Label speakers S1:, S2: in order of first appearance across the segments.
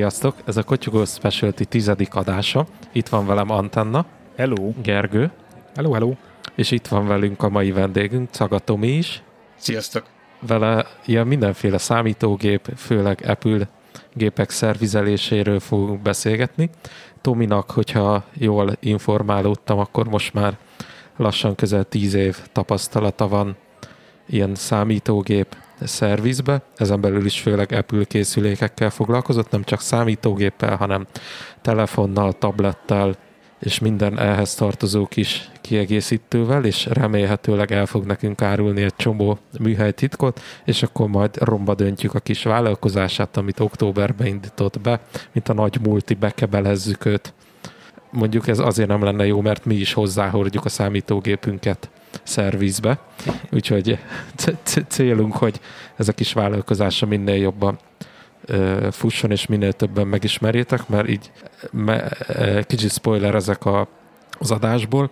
S1: Sziasztok! Ez a Kotyugó Specialty tizedik adása. Itt van velem Antenna.
S2: Hello!
S1: Gergő.
S2: Hello, hello!
S1: És itt van velünk a mai vendégünk, Caga Tomi is.
S3: Sziasztok!
S1: Vele ilyen mindenféle számítógép, főleg Apple gépek szervizeléséről fogunk beszélgetni. Tominak, hogyha jól informálódtam, akkor most már lassan közel tíz év tapasztalata van ilyen számítógép szervizbe, ezen belül is főleg Apple készülékekkel foglalkozott, nem csak számítógéppel, hanem telefonnal, tablettel, és minden ehhez tartozó kis kiegészítővel, és remélhetőleg el fog nekünk árulni egy csomó műhelytitkot, és akkor majd romba döntjük a kis vállalkozását, amit októberben indított be, mint a nagy multi, bekebelezzük őt. Mondjuk ez azért nem lenne jó, mert mi is hozzáhordjuk a számítógépünket szervizbe, úgyhogy célunk, hogy ez a kis vállalkozása minél jobban fusson, és minél többen megismerjétek, mert így kicsit spoiler ezek a, az adásból,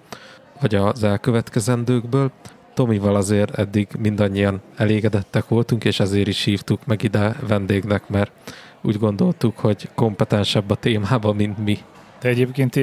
S1: vagy az elkövetkezendőkből. Tomival azért eddig mindannyian elégedettek voltunk, és ezért is hívtuk meg ide vendégnek, mert úgy gondoltuk, hogy kompetensebb a témában, mint mi.
S2: Te egyébként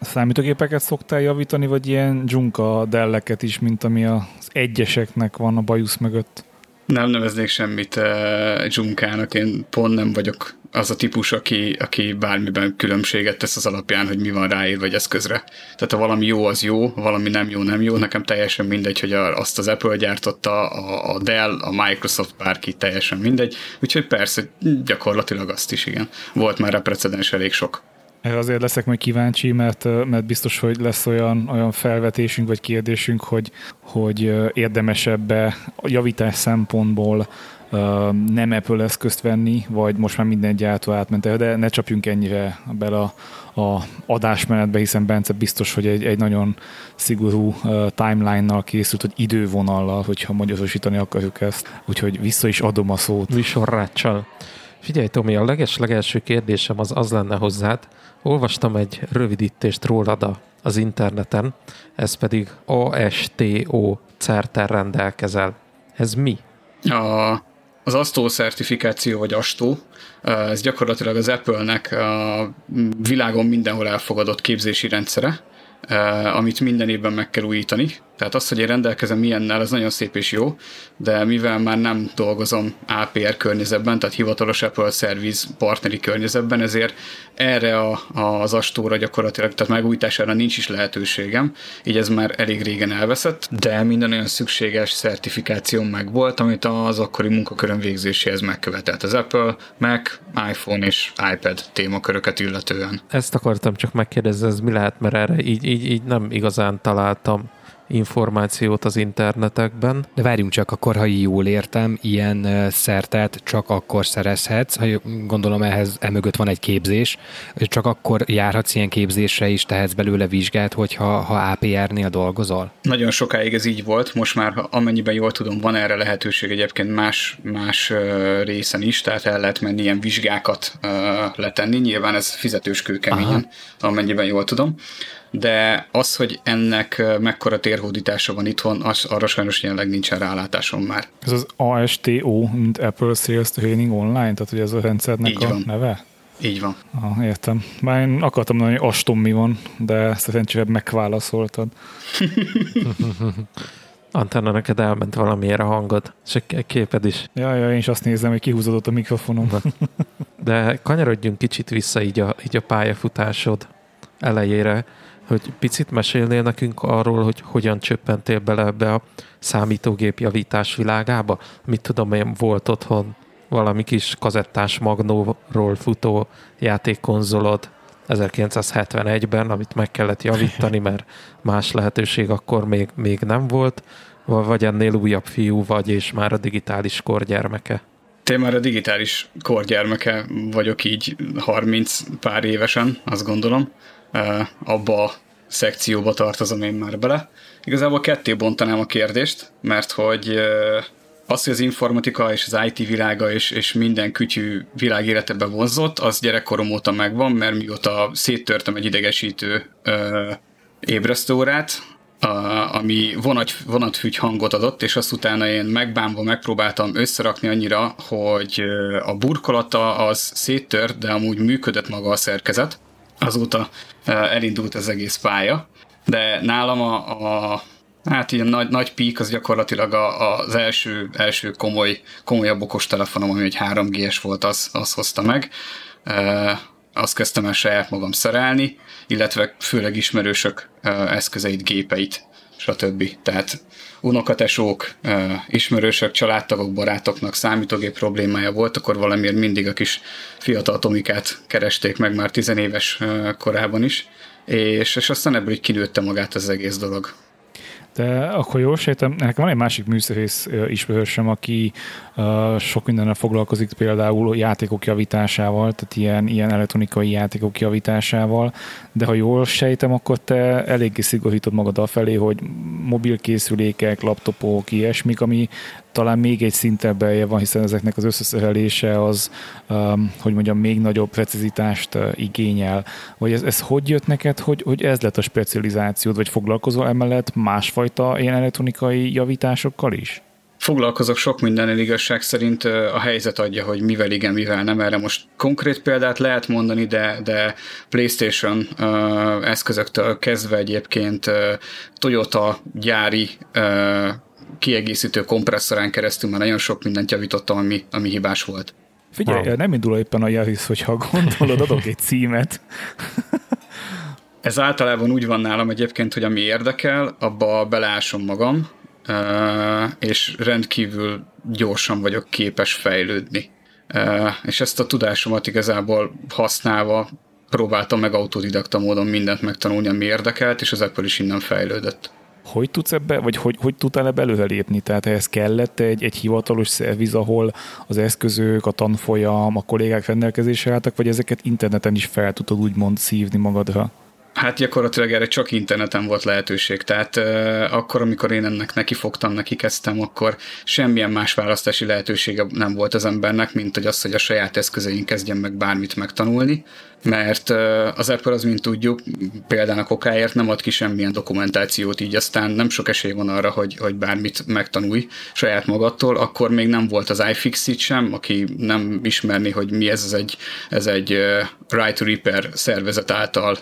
S2: számítógépeket szoktál javítani, vagy ilyen dzsunka delleket is, mint ami az egyeseknek van a bajusz mögött?
S3: Nem neveznék semmit uh, dzsunkának, én pont nem vagyok az a típus, aki, aki bármiben különbséget tesz az alapján, hogy mi van ráírva vagy eszközre. Tehát ha valami jó, az jó, valami nem jó, nem jó. Nekem teljesen mindegy, hogy azt az Apple gyártotta, a, a Dell, a Microsoft, bárki, teljesen mindegy. Úgyhogy persze, gyakorlatilag azt is, igen. Volt már a precedens elég sok.
S2: Erre azért leszek majd kíváncsi, mert, mert biztos, hogy lesz olyan, olyan felvetésünk vagy kérdésünk, hogy, hogy érdemesebb-e a javítás szempontból nem Apple eszközt venni, vagy most már minden gyártó átment de ne csapjunk ennyire bele a, a adásmenetbe, hiszen Bence biztos, hogy egy, egy nagyon szigorú timeline-nal készült, hogy idővonallal, hogyha magyarosítani akarjuk ezt. Úgyhogy vissza is adom a szót.
S1: Visorráccsal. Figyelj, Tomi, a leges-legelső kérdésem az az lenne hozzád. Olvastam egy rövidítést rólad az interneten, ez pedig ASTO certer rendelkezel. Ez mi?
S3: A, az ASTO certifikáció, vagy ASTO, ez gyakorlatilag az Apple-nek a világon mindenhol elfogadott képzési rendszere, amit minden évben meg kell újítani. Tehát az, hogy én rendelkezem ilyennel, az nagyon szép és jó, de mivel már nem dolgozom APR környezetben, tehát hivatalos Apple Service partneri környezetben, ezért erre a, az astóra gyakorlatilag, tehát megújítására nincs is lehetőségem, így ez már elég régen elveszett, de minden olyan szükséges certifikáció meg volt, amit az akkori munkakörön végzéséhez megkövetelt az Apple, Mac, iPhone és iPad témaköröket illetően.
S1: Ezt akartam csak megkérdezni, ez mi lehet, mert erre így, így, így nem igazán találtam információt az internetekben.
S4: De várjunk csak, akkor ha jól értem, ilyen szertet csak akkor szerezhetsz, ha gondolom ehhez emögött van egy képzés, csak akkor járhatsz ilyen képzésre is, tehetsz belőle vizsgát, hogyha ha APR-nél dolgozol?
S3: Nagyon sokáig ez így volt, most már amennyiben jól tudom, van erre lehetőség egyébként más, más részen is, tehát el lehet menni ilyen vizsgákat letenni, nyilván ez fizetős kőkeményen, Aha. amennyiben jól tudom de az, hogy ennek mekkora térhódítása van itthon, az, arra sajnos jelenleg nincsen rálátásom már.
S2: Ez az ASTO, mint Apple Sales Training Online, tehát hogy ez a rendszernek Így a van. neve?
S3: Így van.
S2: Ah, értem. Már én akartam mondani, hogy Aston mi van, de szerencsére megválaszoltad.
S1: Antenna, neked elment valamiért a hangod, és a képed is.
S2: Ja, ja, én is azt nézem, hogy kihúzódott a mikrofonom.
S1: De kanyarodjunk kicsit vissza így a, így a pályafutásod elejére hogy picit mesélnél nekünk arról, hogy hogyan csöppentél bele ebbe a számítógép javítás világába? Mit tudom én, volt otthon valami kis kazettás magnóról futó játékkonzolod 1971-ben, amit meg kellett javítani, mert más lehetőség akkor még, még nem volt, vagy ennél újabb fiú vagy, és már a digitális korgyermeke?
S3: Te már a digitális korgyermeke vagyok így 30 pár évesen, azt gondolom abba a szekcióba tartozom én már bele. Igazából ketté bontanám a kérdést, mert hogy az, hogy az informatika és az IT világa és, és minden kütyű világ életebe vonzott, az gyerekkorom óta megvan, mert mióta széttörtem egy idegesítő ö, ébresztőórát, ami vonat, vonatfügy hangot adott, és azt utána én megbánva megpróbáltam összerakni annyira, hogy a burkolata az széttört, de amúgy működött maga a szerkezet. Azóta elindult az egész pálya, de nálam a, a Hát ilyen nagy, nagy pík az gyakorlatilag a, az első, első komoly, komolyabb okos telefonom, ami egy 3G-es volt, az, az hozta meg. Azt kezdtem el saját magam szerelni, illetve főleg ismerősök eszközeit, gépeit, stb. Tehát unokatesók, ismerősök, családtagok, barátoknak számítógép problémája volt, akkor valamiért mindig a kis fiatal Tomikát keresték meg már tizenéves korában is, és, és aztán ebből így kinőtte magát az egész dolog.
S2: De akkor jól sejtem, nekem van egy másik műszerész ismerősöm, aki sok mindennel foglalkozik, például játékok javításával, tehát ilyen, ilyen elektronikai játékok javításával, de ha jól sejtem, akkor te eléggé szigorítod magad afelé, hogy mobilkészülékek, laptopok, ilyesmik, ami talán még egy szinten belje van, hiszen ezeknek az összeszerelése az, um, hogy mondjam, még nagyobb precizitást uh, igényel. Vagy ez, ez hogy jött neked, hogy, hogy ez lett a specializációd, vagy foglalkozol emellett másfajta ilyen elektronikai javításokkal is?
S3: Foglalkozok sok minden igazság szerint a helyzet adja, hogy mivel igen, mivel nem. Erre most konkrét példát lehet mondani, de, de PlayStation uh, eszközöktől kezdve egyébként uh, Toyota gyári uh, kiegészítő kompresszorán keresztül már nagyon sok mindent javítottam, ami, ami hibás volt.
S2: Figyelj, wow. nem indul éppen a Yaris, hogyha gondolod, adok egy címet.
S3: Ez általában úgy van nálam egyébként, hogy ami érdekel, abba beleásom magam, és rendkívül gyorsan vagyok képes fejlődni. És ezt a tudásomat igazából használva próbáltam meg autodidakta módon mindent megtanulni, ami érdekelt, és az Apple is innen fejlődött
S2: hogy tudsz ebbe, vagy hogy, hogy tudtál ebbe előrelépni? Tehát ehhez kellett egy, egy hivatalos szerviz, ahol az eszközök, a tanfolyam, a kollégák rendelkezésre álltak, vagy ezeket interneten is fel tudod úgymond szívni magadra?
S3: Hát gyakorlatilag erre csak interneten volt lehetőség, tehát uh, akkor, amikor én ennek neki fogtam, neki kezdtem, akkor semmilyen más választási lehetősége nem volt az embernek, mint hogy az, hogy a saját eszközein kezdjen meg bármit megtanulni mert az Apple az, mint tudjuk, például a kokáért nem ad ki semmilyen dokumentációt, így aztán nem sok esély van arra, hogy, hogy bármit megtanulj saját magadtól, akkor még nem volt az iFixit sem, aki nem ismerni, hogy mi ez, ez egy, ez egy Right to Repair szervezet által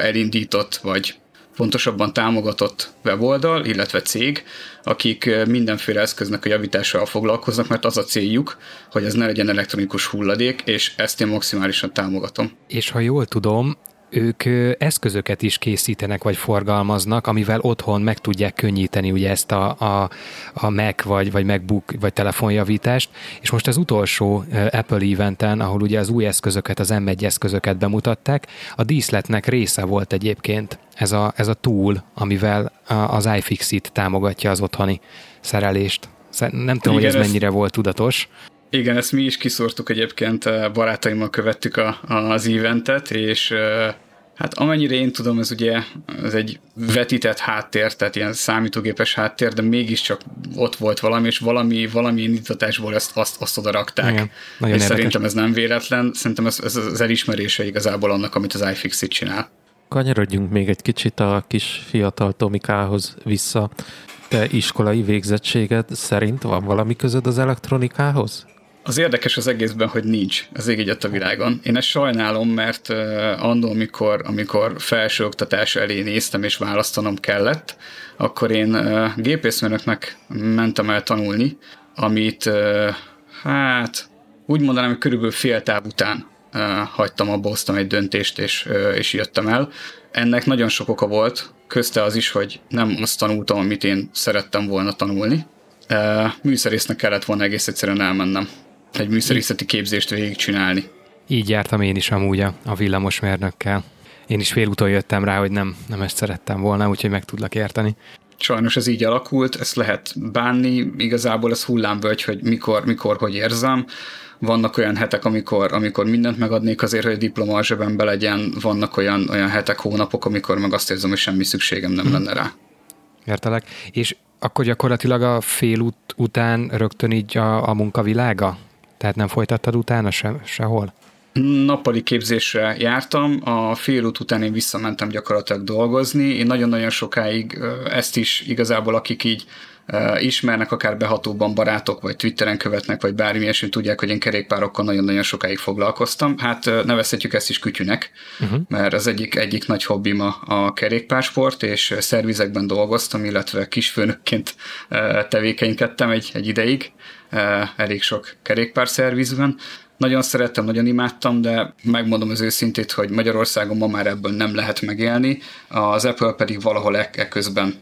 S3: elindított, vagy pontosabban támogatott weboldal, illetve cég, akik mindenféle eszköznek a javításával foglalkoznak, mert az a céljuk, hogy ez ne legyen elektronikus hulladék, és ezt én maximálisan támogatom.
S4: És ha jól tudom, ők eszközöket is készítenek, vagy forgalmaznak, amivel otthon meg tudják könnyíteni ugye ezt a, a, a Mac, vagy, vagy MacBook, vagy telefonjavítást, és most az utolsó Apple eventen, ahol ugye az új eszközöket, az M1 eszközöket bemutatták, a díszletnek része volt egyébként ez a, ez a tool, amivel az iFixit támogatja az otthoni szerelést. Nem tudom, Igen, hogy ez, ez mennyire volt tudatos.
S3: Igen, ezt mi is kiszórtuk egyébként, eh, barátaimmal követtük a, az eventet, és eh, hát amennyire én tudom, ez ugye ez egy vetített háttér, tehát ilyen számítógépes háttér, de mégiscsak ott volt valami, és valami, valami indítatásból ezt, azt, azt oda rakták. Igen, és érdekes. szerintem ez nem véletlen, szerintem ez, ez az elismerése igazából annak, amit az iFixit csinál.
S1: Kanyarodjunk még egy kicsit a kis fiatal Tomikához vissza. Te iskolai végzettséged szerint van valami közöd az elektronikához?
S3: Az érdekes az egészben, hogy nincs az ég a világon. Én ezt sajnálom, mert annól, amikor, amikor felsőoktatás elé néztem és választanom kellett, akkor én gépészmérnöknek mentem el tanulni, amit hát úgy mondanám, hogy körülbelül fél táv után hagytam abba, hoztam egy döntést, és, és jöttem el. Ennek nagyon sok oka volt, közte az is, hogy nem azt tanultam, amit én szerettem volna tanulni. Műszerésznek kellett volna egész egyszerűen elmennem egy műszerészeti képzést végigcsinálni.
S4: Így jártam én is amúgy a, a villamosmérnökkel. Én is félúton jöttem rá, hogy nem, nem ezt szerettem volna, úgyhogy meg tudlak érteni.
S3: Sajnos ez így alakult, ezt lehet bánni, igazából ez hullámvölgy, hogy mikor, mikor, hogy érzem. Vannak olyan hetek, amikor, amikor mindent megadnék azért, hogy a diploma a zsebembe legyen, vannak olyan, olyan hetek, hónapok, amikor meg azt érzem, hogy semmi szükségem nem hmm. lenne rá.
S4: Értelek. És akkor gyakorlatilag a félút után rögtön így a, a munkavilága? Tehát nem folytattad utána se, sehol?
S3: nappali képzésre jártam, a félút után én visszamentem gyakorlatilag dolgozni. Én nagyon-nagyon sokáig ezt is igazából, akik így ismernek, akár behatóban barátok, vagy Twitteren követnek, vagy bármi ilyesmi, tudják, hogy én kerékpárokkal nagyon-nagyon sokáig foglalkoztam. Hát nevezhetjük ezt is kütyűnek, uh-huh. mert az egyik, egyik nagy hobbim a, a kerékpársport, és szervizekben dolgoztam, illetve kisfőnökként tevékenykedtem egy, egy ideig, elég sok kerékpárszervizben. Nagyon szerettem, nagyon imádtam, de megmondom az őszintét, hogy Magyarországon ma már ebből nem lehet megélni, az Apple pedig valahol e, e közben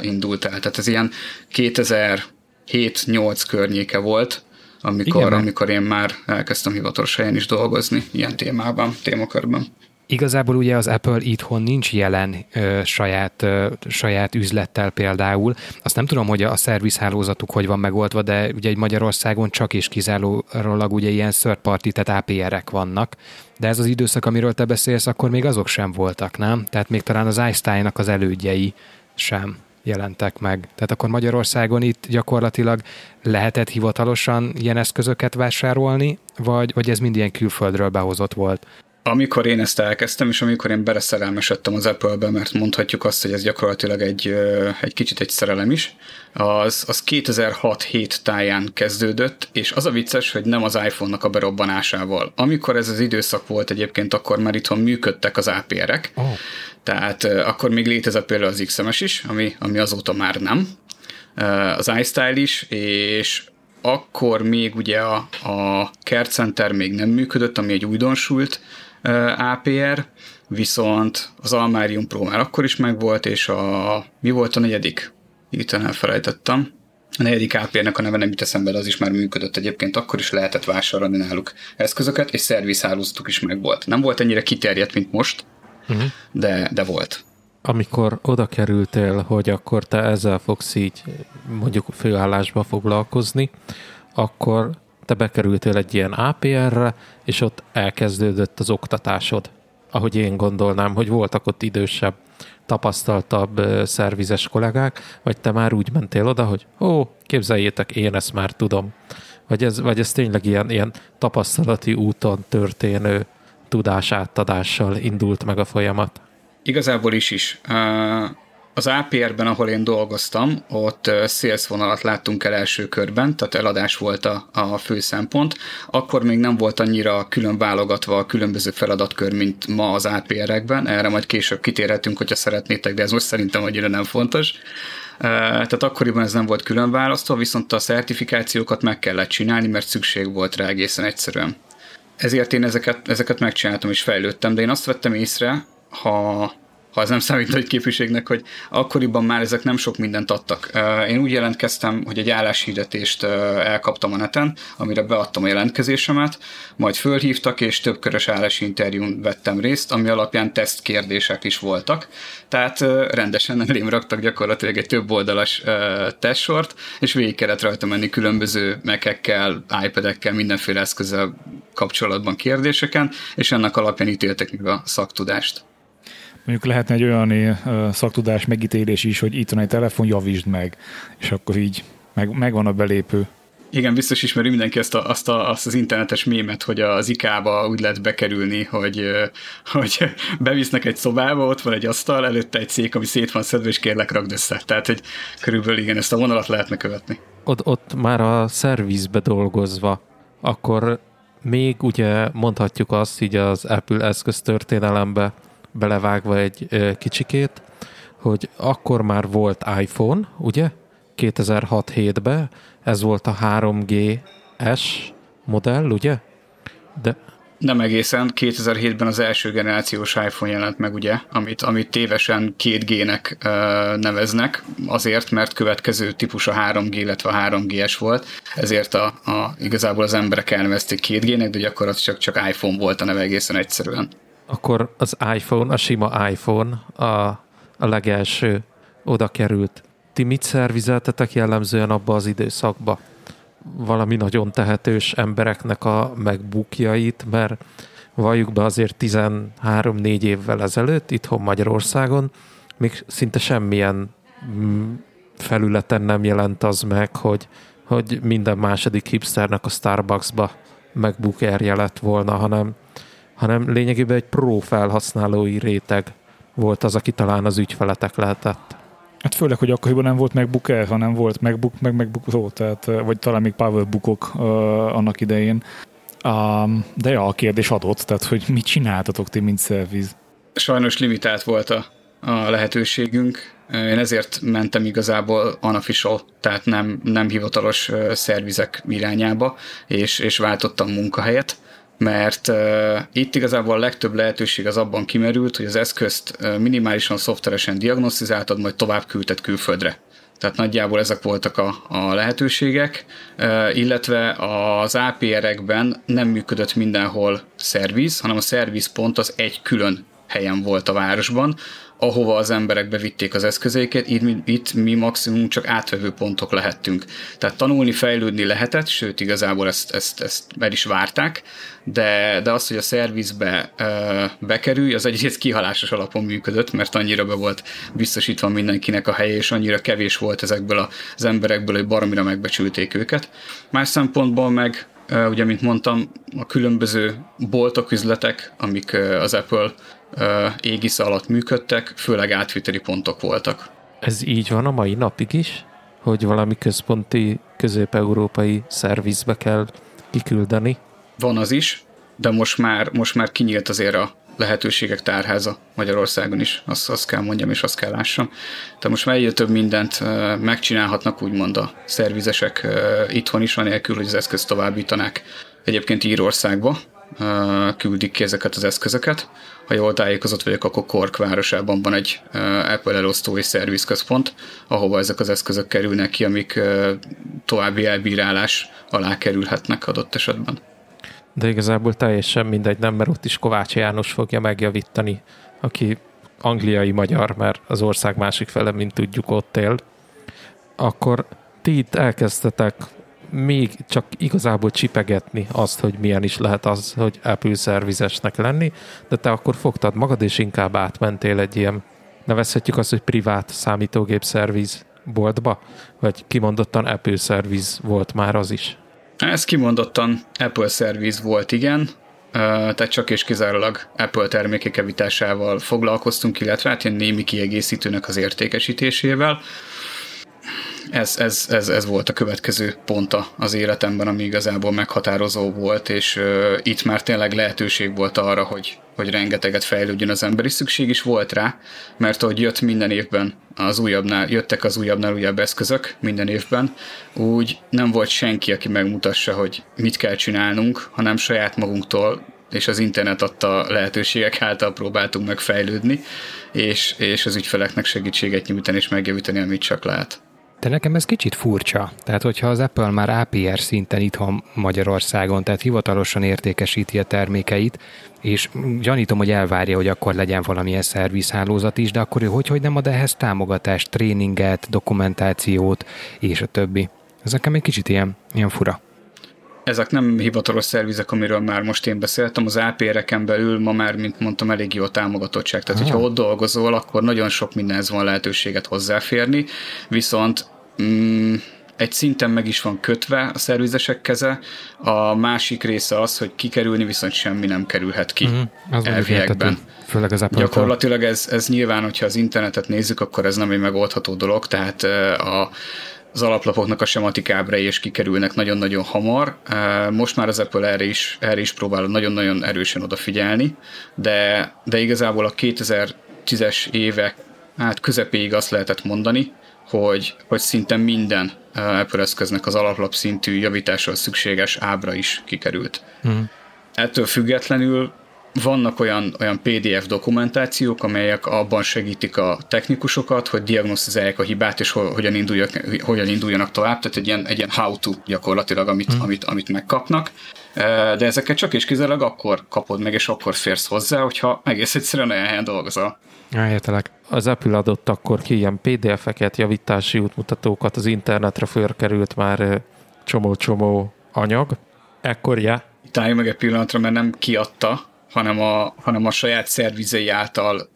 S3: indult el. Tehát ez ilyen 2007-8 környéke volt, amikor, Igen, amikor én már elkezdtem hivatalos helyen is dolgozni ilyen témában, témakörben.
S4: Igazából ugye az Apple itthon nincs jelen ö, saját, ö, saját üzlettel például. Azt nem tudom, hogy a, a szervizhálózatuk hogy van megoldva, de ugye egy Magyarországon csak és kizárólag ugye ilyen third party, tehát APR-ek vannak. De ez az időszak, amiről te beszélsz, akkor még azok sem voltak, nem? Tehát még talán az iStyle-nak az elődjei sem jelentek meg. Tehát akkor Magyarországon itt gyakorlatilag lehetett hivatalosan ilyen eszközöket vásárolni, vagy, vagy ez mind ilyen külföldről behozott volt?
S3: Amikor én ezt elkezdtem, és amikor én beleszerelmesedtem az Apple-be, mert mondhatjuk azt, hogy ez gyakorlatilag egy, egy kicsit egy szerelem is, az, az 2006-7 táján kezdődött, és az a vicces, hogy nem az iPhone-nak a berobbanásával. Amikor ez az időszak volt egyébként, akkor már itthon működtek az APR-ek, oh. tehát akkor még létezett például az XMS is, ami, ami azóta már nem, az iStyle is, és akkor még ugye a, a Care Center még nem működött, ami egy újdonsult APR, viszont az Almarium Pro már akkor is megvolt, és a, mi volt a negyedik? Itt elfelejtettem. A negyedik APR-nek a neve nem jut eszembe, de az is már működött egyébként, akkor is lehetett vásárolni náluk eszközöket, és szervizhálózatuk is megvolt. Nem volt ennyire kiterjedt, mint most, uh-huh. de, de volt.
S1: Amikor oda kerültél, hogy akkor te ezzel fogsz így mondjuk főállásba foglalkozni, akkor te bekerültél egy ilyen APR-re, és ott elkezdődött az oktatásod. Ahogy én gondolnám, hogy voltak ott idősebb, tapasztaltabb szervizes kollégák, vagy te már úgy mentél oda, hogy ó, képzeljétek, én ezt már tudom. Vagy ez, vagy ez tényleg ilyen, ilyen tapasztalati úton történő tudásátadással indult meg a folyamat?
S3: Igazából is is. Az APR-ben, ahol én dolgoztam, ott sales vonalat láttunk el első körben, tehát eladás volt a, a fő szempont. Akkor még nem volt annyira külön válogatva a különböző feladatkör, mint ma az APR-ekben. Erre majd később kitérhetünk, hogyha szeretnétek, de ez most szerintem annyira nem fontos. Tehát akkoriban ez nem volt külön választva, viszont a szertifikációkat meg kellett csinálni, mert szükség volt rá egészen egyszerűen. Ezért én ezeket, ezeket megcsináltam és fejlődtem, de én azt vettem észre, ha ha ez nem számít nagy képviségnek, hogy akkoriban már ezek nem sok mindent adtak. Én úgy jelentkeztem, hogy egy álláshirdetést elkaptam a neten, amire beadtam a jelentkezésemet, majd fölhívtak, és több körös állásinterjún vettem részt, ami alapján tesztkérdések is voltak. Tehát rendesen elém raktak gyakorlatilag egy több oldalas testsort, és végig kellett rajta menni különböző mekekkel, iPad-ekkel, mindenféle eszközzel kapcsolatban kérdéseken, és ennek alapján ítéltek meg a szaktudást.
S2: Mondjuk lehetne egy olyan szaktudás megítélés is, hogy itt van egy telefon, javítsd meg, és akkor így meg, megvan a belépő.
S3: Igen, biztos ismeri mindenki azt, a, azt, a, azt az internetes mémet, hogy az IK-ba úgy lehet bekerülni, hogy, hogy bevisznek egy szobába, ott van egy asztal, előtte egy szék, ami szét van szedve, és kérlek rakd össze. Tehát, hogy körülbelül igen, ezt a vonalat lehetne követni.
S1: Ott, ott már a szervizbe dolgozva, akkor még ugye mondhatjuk azt így az Apple eszköz történelembe, belevágva egy kicsikét, hogy akkor már volt iPhone, ugye? 2006-7-ben, ez volt a 3GS modell, ugye?
S3: De nem egészen. 2007-ben az első generációs iPhone jelent meg, ugye, amit, amit tévesen 2G-nek uh, neveznek, azért, mert következő típus a 3G, illetve a 3GS volt, ezért a, a, igazából az emberek elnevezték 2G-nek, de gyakorlatilag csak, csak iPhone volt a neve egészen egyszerűen
S1: akkor az iPhone, a sima iPhone a, a legelső oda került. Ti mit szervizeltetek jellemzően abba az időszakba? Valami nagyon tehetős embereknek a megbukjait, mert valljuk be azért 13-4 évvel ezelőtt itthon Magyarországon még szinte semmilyen mm, felületen nem jelent az meg, hogy, hogy minden második hipsternek a Starbucksba MacBook air lett volna, hanem, hanem lényegében egy pro felhasználói réteg volt az, aki talán az ügyfeletek lehetett.
S2: Hát főleg, hogy akkoriban nem volt MacBook Air, hanem volt MacBook, meg MacBook Pro, tehát, vagy talán még Powerbookok uh, annak idején. Um, de ja, a kérdés adott, tehát hogy mit csináltatok ti, mint szerviz?
S3: Sajnos limitált volt a, a lehetőségünk. Én ezért mentem igazából unofficial, tehát nem, nem hivatalos szervizek irányába, és, és váltottam munkahelyet mert uh, itt igazából a legtöbb lehetőség az abban kimerült, hogy az eszközt uh, minimálisan szoftveresen diagnosztizáltad, majd tovább küldted külföldre. Tehát nagyjából ezek voltak a, a lehetőségek, uh, illetve az APR-ekben nem működött mindenhol szerviz, hanem a szervizpont az egy külön helyen volt a városban, ahova az emberek bevitték az eszközeiket, itt, itt mi maximum csak átvevő pontok lehettünk. Tehát tanulni, fejlődni lehetett, sőt igazából ezt, ezt, ezt el is várták, de, de az, hogy a szervizbe ö, bekerülj, az egyrészt kihalásos alapon működött, mert annyira be volt biztosítva mindenkinek a helye, és annyira kevés volt ezekből az emberekből, hogy baromira megbecsülték őket. Más szempontból meg ugye, mint mondtam, a különböző boltok, üzletek, amik az Apple égisz alatt működtek, főleg átviteli pontok voltak.
S1: Ez így van a mai napig is? Hogy valami központi közép-európai szervizbe kell kiküldeni?
S3: Van az is, de most már, most már kinyílt azért a lehetőségek tárháza Magyarországon is, azt, azt kell mondjam, és azt kell lássam. Tehát most már egyre több mindent megcsinálhatnak úgymond a szervizesek itthon is, anélkül, hogy az eszközt továbbítanák egyébként Írországba, küldik ki ezeket az eszközöket. Ha jól tájékozott vagyok, akkor Kork városában van egy Apple elosztói szervizközpont, ahova ezek az eszközök kerülnek ki, amik további elbírálás alá kerülhetnek adott esetben.
S1: De igazából teljesen mindegy, nem, mert ott is Kovács János fogja megjavítani, aki angliai magyar, mert az ország másik fele, mint tudjuk, ott él. Akkor ti itt elkezdtetek még csak igazából csipegetni azt, hogy milyen is lehet az, hogy Apple szervizesnek lenni, de te akkor fogtad magad, és inkább átmentél egy ilyen, nevezhetjük azt, hogy privát számítógép szerviz boltba, vagy kimondottan Apple szerviz volt már az is?
S3: Ez kimondottan Apple szerviz volt, igen, tehát csak és kizárólag Apple termékek evitásával foglalkoztunk, illetve hát ilyen némi kiegészítőnek az értékesítésével ez, ez, ez, ez volt a következő ponta az életemben, ami igazából meghatározó volt, és uh, itt már tényleg lehetőség volt arra, hogy, hogy rengeteget fejlődjön az ember, és szükség is volt rá, mert hogy jött minden évben az újabbnál, jöttek az újabbnál újabb eszközök minden évben, úgy nem volt senki, aki megmutassa, hogy mit kell csinálnunk, hanem saját magunktól és az internet adta lehetőségek által próbáltunk megfejlődni, és, és az ügyfeleknek segítséget nyújtani és megjavítani, amit csak lehet.
S4: De nekem ez kicsit furcsa. Tehát, hogyha az Apple már APR szinten itthon Magyarországon, tehát hivatalosan értékesíti a termékeit, és gyanítom, hogy elvárja, hogy akkor legyen valamilyen szervizhálózat is, de akkor ő hogy, hogy nem ad ehhez támogatást, tréninget, dokumentációt, és a többi. Ez nekem egy kicsit ilyen, ilyen fura
S3: ezek nem hivatalos szervizek, amiről már most én beszéltem, az APR-eken belül ma már, mint mondtam, elég jó támogatottság. Tehát, Aha. hogyha ott dolgozol, akkor nagyon sok mindenhez van lehetőséget hozzáférni, viszont mm, egy szinten meg is van kötve a szervizesek keze, a másik része az, hogy kikerülni viszont semmi nem kerülhet ki uh-huh. elviekben.
S4: Főleg az
S3: Gyakorlatilag ez, ez nyilván, hogyha az internetet nézzük, akkor ez nem egy megoldható dolog, tehát a az alaplapoknak a sematikábrai is kikerülnek nagyon-nagyon hamar. Most már az Apple erre is, erre is próbál nagyon-nagyon erősen odafigyelni, de, de igazából a 2010-es évek hát közepéig azt lehetett mondani, hogy, hogy szinte minden Apple eszköznek az alaplap szintű javításról szükséges ábra is kikerült. Mm. Ettől függetlenül vannak olyan, olyan PDF dokumentációk, amelyek abban segítik a technikusokat, hogy diagnosztizálják a hibát, és hogyan, induljak, hogyan induljanak tovább, tehát egy ilyen, egy ilyen how-to gyakorlatilag, amit, hmm. amit, amit megkapnak. De ezeket csak és kizárólag akkor kapod meg, és akkor férsz hozzá, hogyha egész egyszerűen olyan helyen dolgozol.
S1: Értelek. Az Apple adott akkor ki ilyen PDF-eket, javítási útmutatókat, az internetre fölkerült már csomó-csomó anyag. Ekkor, ja.
S3: Itt meg egy pillanatra, mert nem kiadta, hanem a, hanem a saját szervizei által,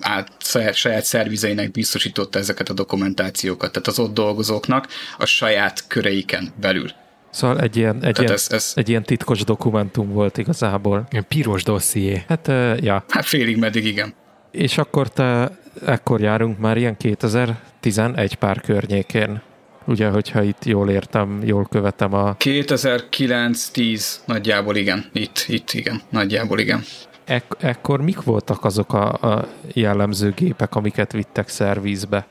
S3: át, saját szervizeinek biztosította ezeket a dokumentációkat, tehát az ott dolgozóknak a saját köreiken belül.
S1: Szóval egy ilyen, egy, ilyen, ez, ez... egy ilyen titkos dokumentum volt igazából.
S4: Ilyen piros dosszié.
S1: Hát, uh, ja.
S3: Hát félig meddig igen.
S1: És akkor te, ekkor járunk már ilyen 2011 pár környékén. Ugye, hogyha itt jól értem, jól követem a...
S3: 2009-10 nagyjából igen. Itt, itt igen. Nagyjából igen.
S1: Ek- ekkor mik voltak azok a, a jellemző gépek, amiket vittek szervizbe?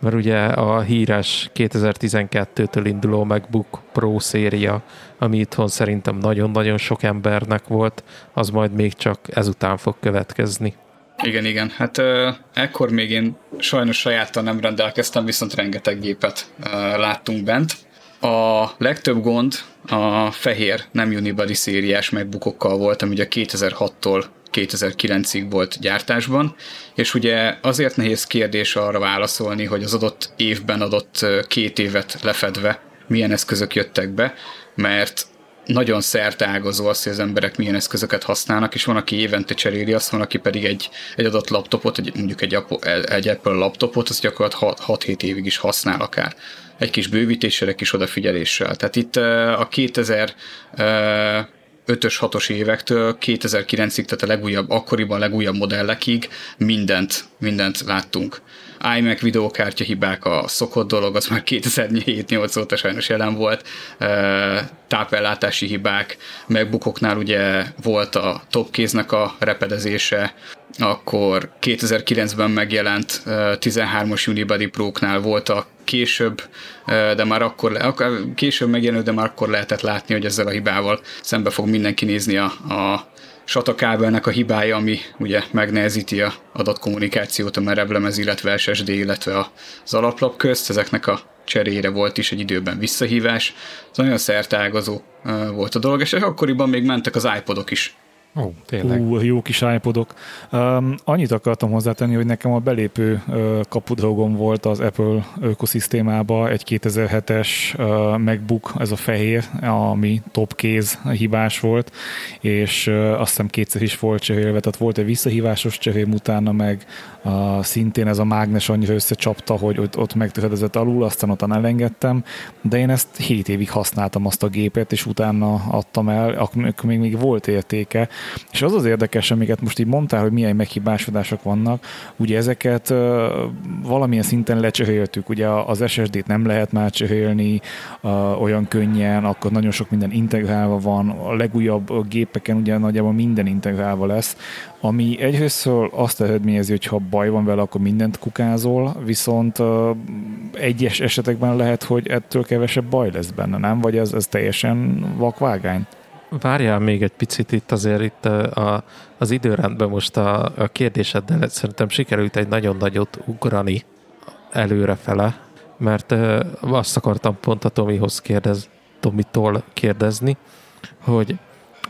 S1: Mert ugye a híres 2012-től induló MacBook Pro széria, ami itthon szerintem nagyon-nagyon sok embernek volt, az majd még csak ezután fog következni.
S3: Igen, igen. Hát uh, ekkor még én sajnos sajáttal nem rendelkeztem, viszont rengeteg gépet uh, láttunk bent. A legtöbb gond a fehér, nem Unibody szériás megbukokkal volt, ami ugye 2006-tól 2009-ig volt gyártásban, és ugye azért nehéz kérdés arra válaszolni, hogy az adott évben adott két évet lefedve milyen eszközök jöttek be, mert nagyon ágazó az, hogy az emberek milyen eszközöket használnak, és van, aki évente cseréli azt, van, aki pedig egy, egy adott laptopot, egy, mondjuk egy, egy Apple laptopot, az gyakorlatilag 6-7 évig is használ akár. Egy kis bővítéssel, egy kis odafigyeléssel. Tehát itt a 2000 5-ös, 6-os évektől 2009-ig, tehát a legújabb, akkoriban a legújabb modellekig mindent, mindent láttunk iMac videókártya hibák a szokott dolog, az már 2007-8 óta sajnos jelen volt, tápellátási hibák, megbukoknál ugye volt a topkéznek a repedezése, akkor 2009-ben megjelent 13-os Unibody Pro-knál volt a később, de már akkor, később megjelenő, de már akkor lehetett látni, hogy ezzel a hibával szembe fog mindenki nézni a, a SATA a hibája, ami ugye megnehezíti a adatkommunikációt a merevlemez, illetve SSD, illetve az alaplap közt. Ezeknek a cserére volt is egy időben visszahívás. Ez nagyon szertágazó volt a dolog, és akkoriban még mentek az iPodok is
S2: Ó, tényleg. Ú, jó kis iPodok. Um, annyit akartam hozzátenni, hogy nekem a belépő uh, kapudrogom volt az Apple ökoszisztémába egy 2007-es uh, MacBook, ez a fehér, ami top kéz hibás volt, és uh, azt hiszem kétszer is volt cserélve, tehát volt egy visszahívásos cserém, utána meg uh, szintén ez a mágnes annyira összecsapta, hogy ott, ott megtöredezett alul, aztán ott elengedtem, de én ezt 7 évig használtam azt a gépet, és utána adtam el, akkor még, még volt értéke, és az az érdekes, amiket most így mondtál, hogy milyen meghibásodások vannak, ugye ezeket valamilyen szinten lecseréltük, ugye az SSD-t nem lehet már cserélni olyan könnyen, akkor nagyon sok minden integrálva van, a legújabb gépeken ugye nagyjából minden integrálva lesz, ami egyrészt azt eredményezi, hogy ha baj van vele, akkor mindent kukázol, viszont uh, egyes esetekben lehet, hogy ettől kevesebb baj lesz benne, nem? Vagy ez, ez teljesen vakvágány?
S1: Várjál még egy picit itt azért itt a, az időrendben most a, a kérdéseddel szerintem sikerült egy nagyon nagyot ugrani előrefele, mert azt akartam pont a Tomihoz kérdez, Tomitól kérdezni, hogy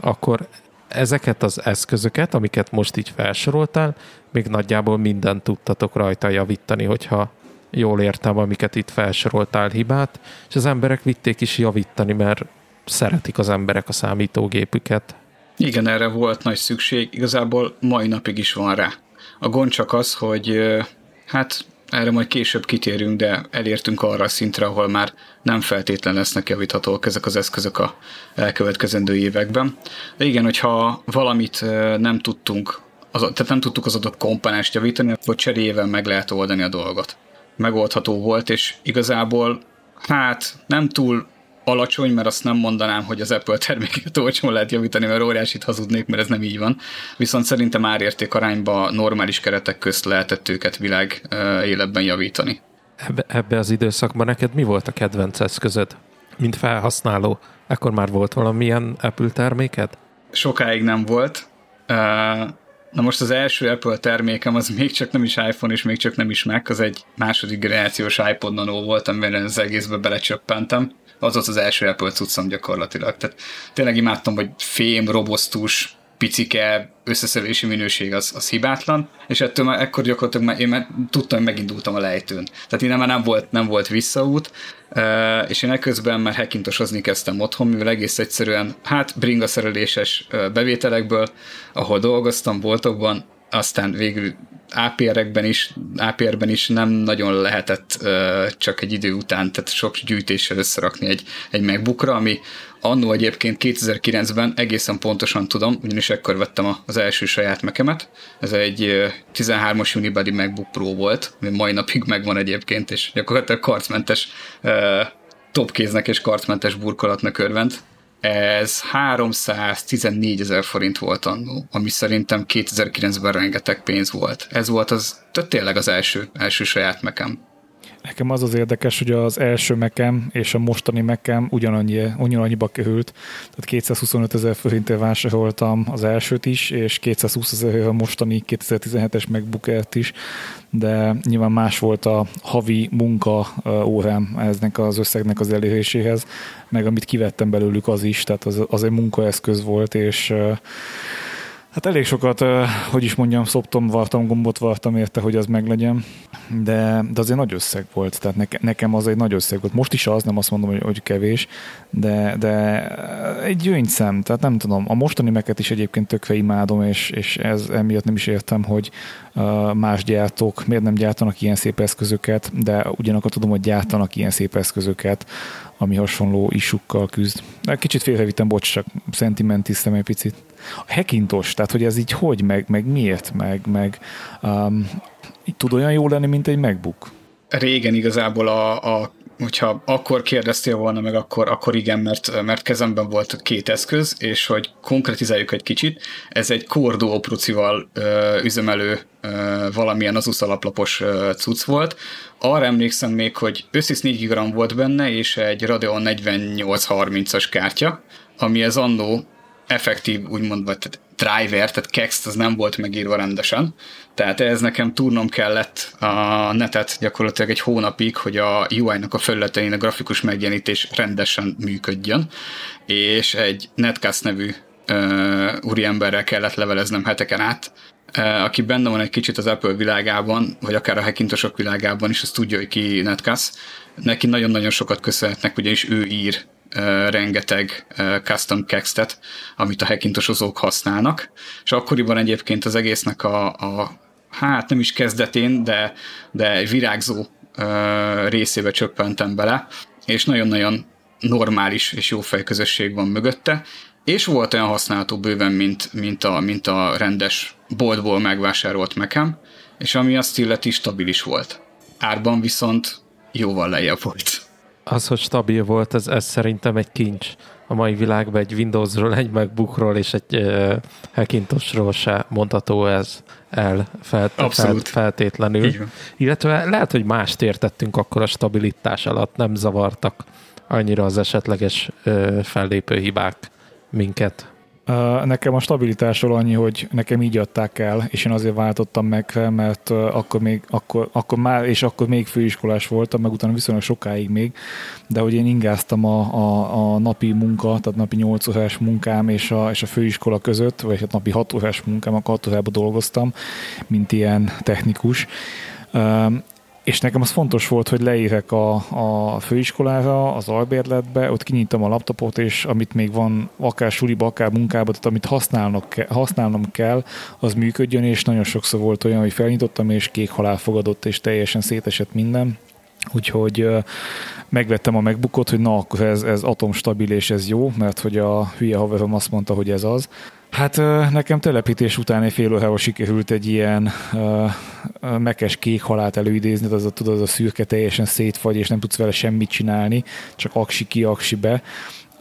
S1: akkor ezeket az eszközöket, amiket most így felsoroltál, még nagyjából mindent tudtatok rajta javítani, hogyha jól értem, amiket itt felsoroltál hibát, és az emberek vitték is javítani, mert szeretik az emberek a számítógépüket.
S3: Igen, erre volt nagy szükség, igazából mai napig is van rá. A gond csak az, hogy hát erre majd később kitérünk, de elértünk arra a szintre, ahol már nem feltétlen lesznek javíthatók ezek az eszközök a elkövetkezendő években. De igen, hogyha valamit nem tudtunk, az, tehát nem tudtuk az adott komponenst javítani, akkor cseréjével meg lehet oldani a dolgot. Megoldható volt, és igazából hát nem túl alacsony, mert azt nem mondanám, hogy az Apple terméket olcsón lehet javítani, mert óriásit hazudnék, mert ez nem így van. Viszont szerintem árérték arányba normális keretek közt lehetett őket világ életben javítani.
S1: Ebbe, ebbe az időszakban neked mi volt a kedvenc eszközöd? Mint felhasználó, ekkor már volt valamilyen Apple terméked?
S3: Sokáig nem volt. Na most az első Apple termékem az még csak nem is iPhone, és még csak nem is Mac, az egy második generációs iPod Nano volt, amiben az egészbe belecsöppentem az volt az első Apple cuccom gyakorlatilag. Tehát tényleg imádtam, hogy fém, robosztus, picike összeszedési minőség az, az hibátlan, és ettől már ekkor gyakorlatilag már, én már tudtam, hogy megindultam a lejtőn. Tehát innen már nem volt, nem volt visszaút, és én ekközben már hackintosozni kezdtem otthon, mivel egész egyszerűen, hát bringaszereléses bevételekből, ahol dolgoztam boltokban, aztán végül APR-ekben is, APR-ben is nem nagyon lehetett uh, csak egy idő után, tehát sok gyűjtéssel összerakni egy, egy MacBookra, ami annó egyébként 2009-ben egészen pontosan tudom, ugyanis ekkor vettem az első saját mekemet. Ez egy 13-as Unibody MacBook Pro volt, ami mai napig megvan egyébként, és gyakorlatilag karcmentes uh, topkéznek és karcmentes burkolatnak örvend ez 314 ezer forint volt annó, ami szerintem 2009-ben rengeteg pénz volt. Ez volt az, tehát tényleg az első, első saját mekem.
S2: Nekem az az érdekes, hogy az első mekem és a mostani mekem ugyanannyi, ugyanannyiba került. Tehát 225 ezer forintért vásároltam az elsőt is, és 220 ezer a mostani 2017-es MacBook is, de nyilván más volt a havi munka órám eznek az összegnek az eléréséhez, meg amit kivettem belőlük az is, tehát az, az egy munkaeszköz volt, és Hát elég sokat, hogy is mondjam, szoptom, vartam, gombot vartam érte, hogy az meglegyen, de, de azért nagy összeg volt, tehát neke, nekem az egy nagy összeg volt. Most is az, nem azt mondom, hogy, hogy kevés, de, de egy gyöngyszem, tehát nem tudom, a mostani meket is egyébként tökve imádom, és, és ez emiatt nem is értem, hogy más gyártók miért nem gyártanak ilyen szép eszközöket, de ugyanakkor tudom, hogy gyártanak ilyen szép eszközöket, ami hasonló isukkal küzd. Kicsit félrevittem, bocs, csak szentimentiztem egy picit. A Hackintos, tehát hogy ez így hogy, meg, meg miért, meg, meg um, tud olyan jó lenni, mint egy MacBook?
S3: Régen igazából a, a hogyha akkor kérdeztél volna meg, akkor, akkor igen, mert, mert kezemben volt két eszköz, és hogy konkretizáljuk egy kicsit, ez egy Core Duo Prucival ö, üzemelő ö, valamilyen az alaplapos ö, cucc volt. Arra emlékszem még, hogy összes 4 GB volt benne, és egy Radeon 4830-as kártya, ami ez annó effektív, úgymond, vagy driver, tehát kext az nem volt megírva rendesen. Tehát ez nekem túrnom kellett a netet gyakorlatilag egy hónapig, hogy a UI-nak a felületein a grafikus megjelenítés rendesen működjön, és egy Netcast nevű uh, úriemberrel kellett leveleznem heteken át, aki benne van egy kicsit az Apple világában, vagy akár a hackintosok világában is, az tudja, hogy ki Netcast. Neki nagyon-nagyon sokat köszönhetnek, ugyanis ő ír rengeteg custom textet, amit a hackintosozók használnak, és akkoriban egyébként az egésznek a, a hát nem is kezdetén, de, de virágzó részébe csöppentem bele, és nagyon-nagyon normális és jó fejközösség van mögötte, és volt olyan használható bőven, mint, mint, a, mint a rendes boltból megvásárolt mekem, és ami azt illeti stabilis volt. Árban viszont jóval lejjebb volt.
S1: Az, hogy stabil volt, ez, ez szerintem egy kincs a mai világban egy Windowsról, egy MacBookról és egy uh, Hackintosról se mondható ez el felt, felt, feltétlenül. Illetve lehet, hogy mást értettünk akkor a stabilitás alatt, nem zavartak annyira az esetleges uh, fellépő hibák minket.
S2: Nekem a stabilitásról annyi, hogy nekem így adták el, és én azért váltottam meg, mert akkor még, akkor, akkor már, és akkor még főiskolás voltam, meg utána viszonylag sokáig még, de hogy én ingáztam a, a, a napi munka, tehát napi 8 órás munkám és a, és a főiskola között, vagy hát napi 6 órás munkám, akkor 6 órában dolgoztam, mint ilyen technikus és nekem az fontos volt, hogy leérek a, a főiskolára, az albérletbe, ott kinyitom a laptopot, és amit még van, akár suliba, akár munkába, tehát amit használnak, használnom kell, az működjön, és nagyon sokszor volt olyan, hogy felnyitottam, és kék halál fogadott, és teljesen szétesett minden. Úgyhogy megvettem a megbukot, hogy na, akkor ez, ez atomstabil és ez jó, mert hogy a hülye haverom azt mondta, hogy ez az. Hát nekem telepítés után egy fél órával sikerült egy ilyen uh, mekes kék halált előidézni, az a, tudod, az a szürke teljesen szétfagy, és nem tudsz vele semmit csinálni, csak aksi ki, aksi be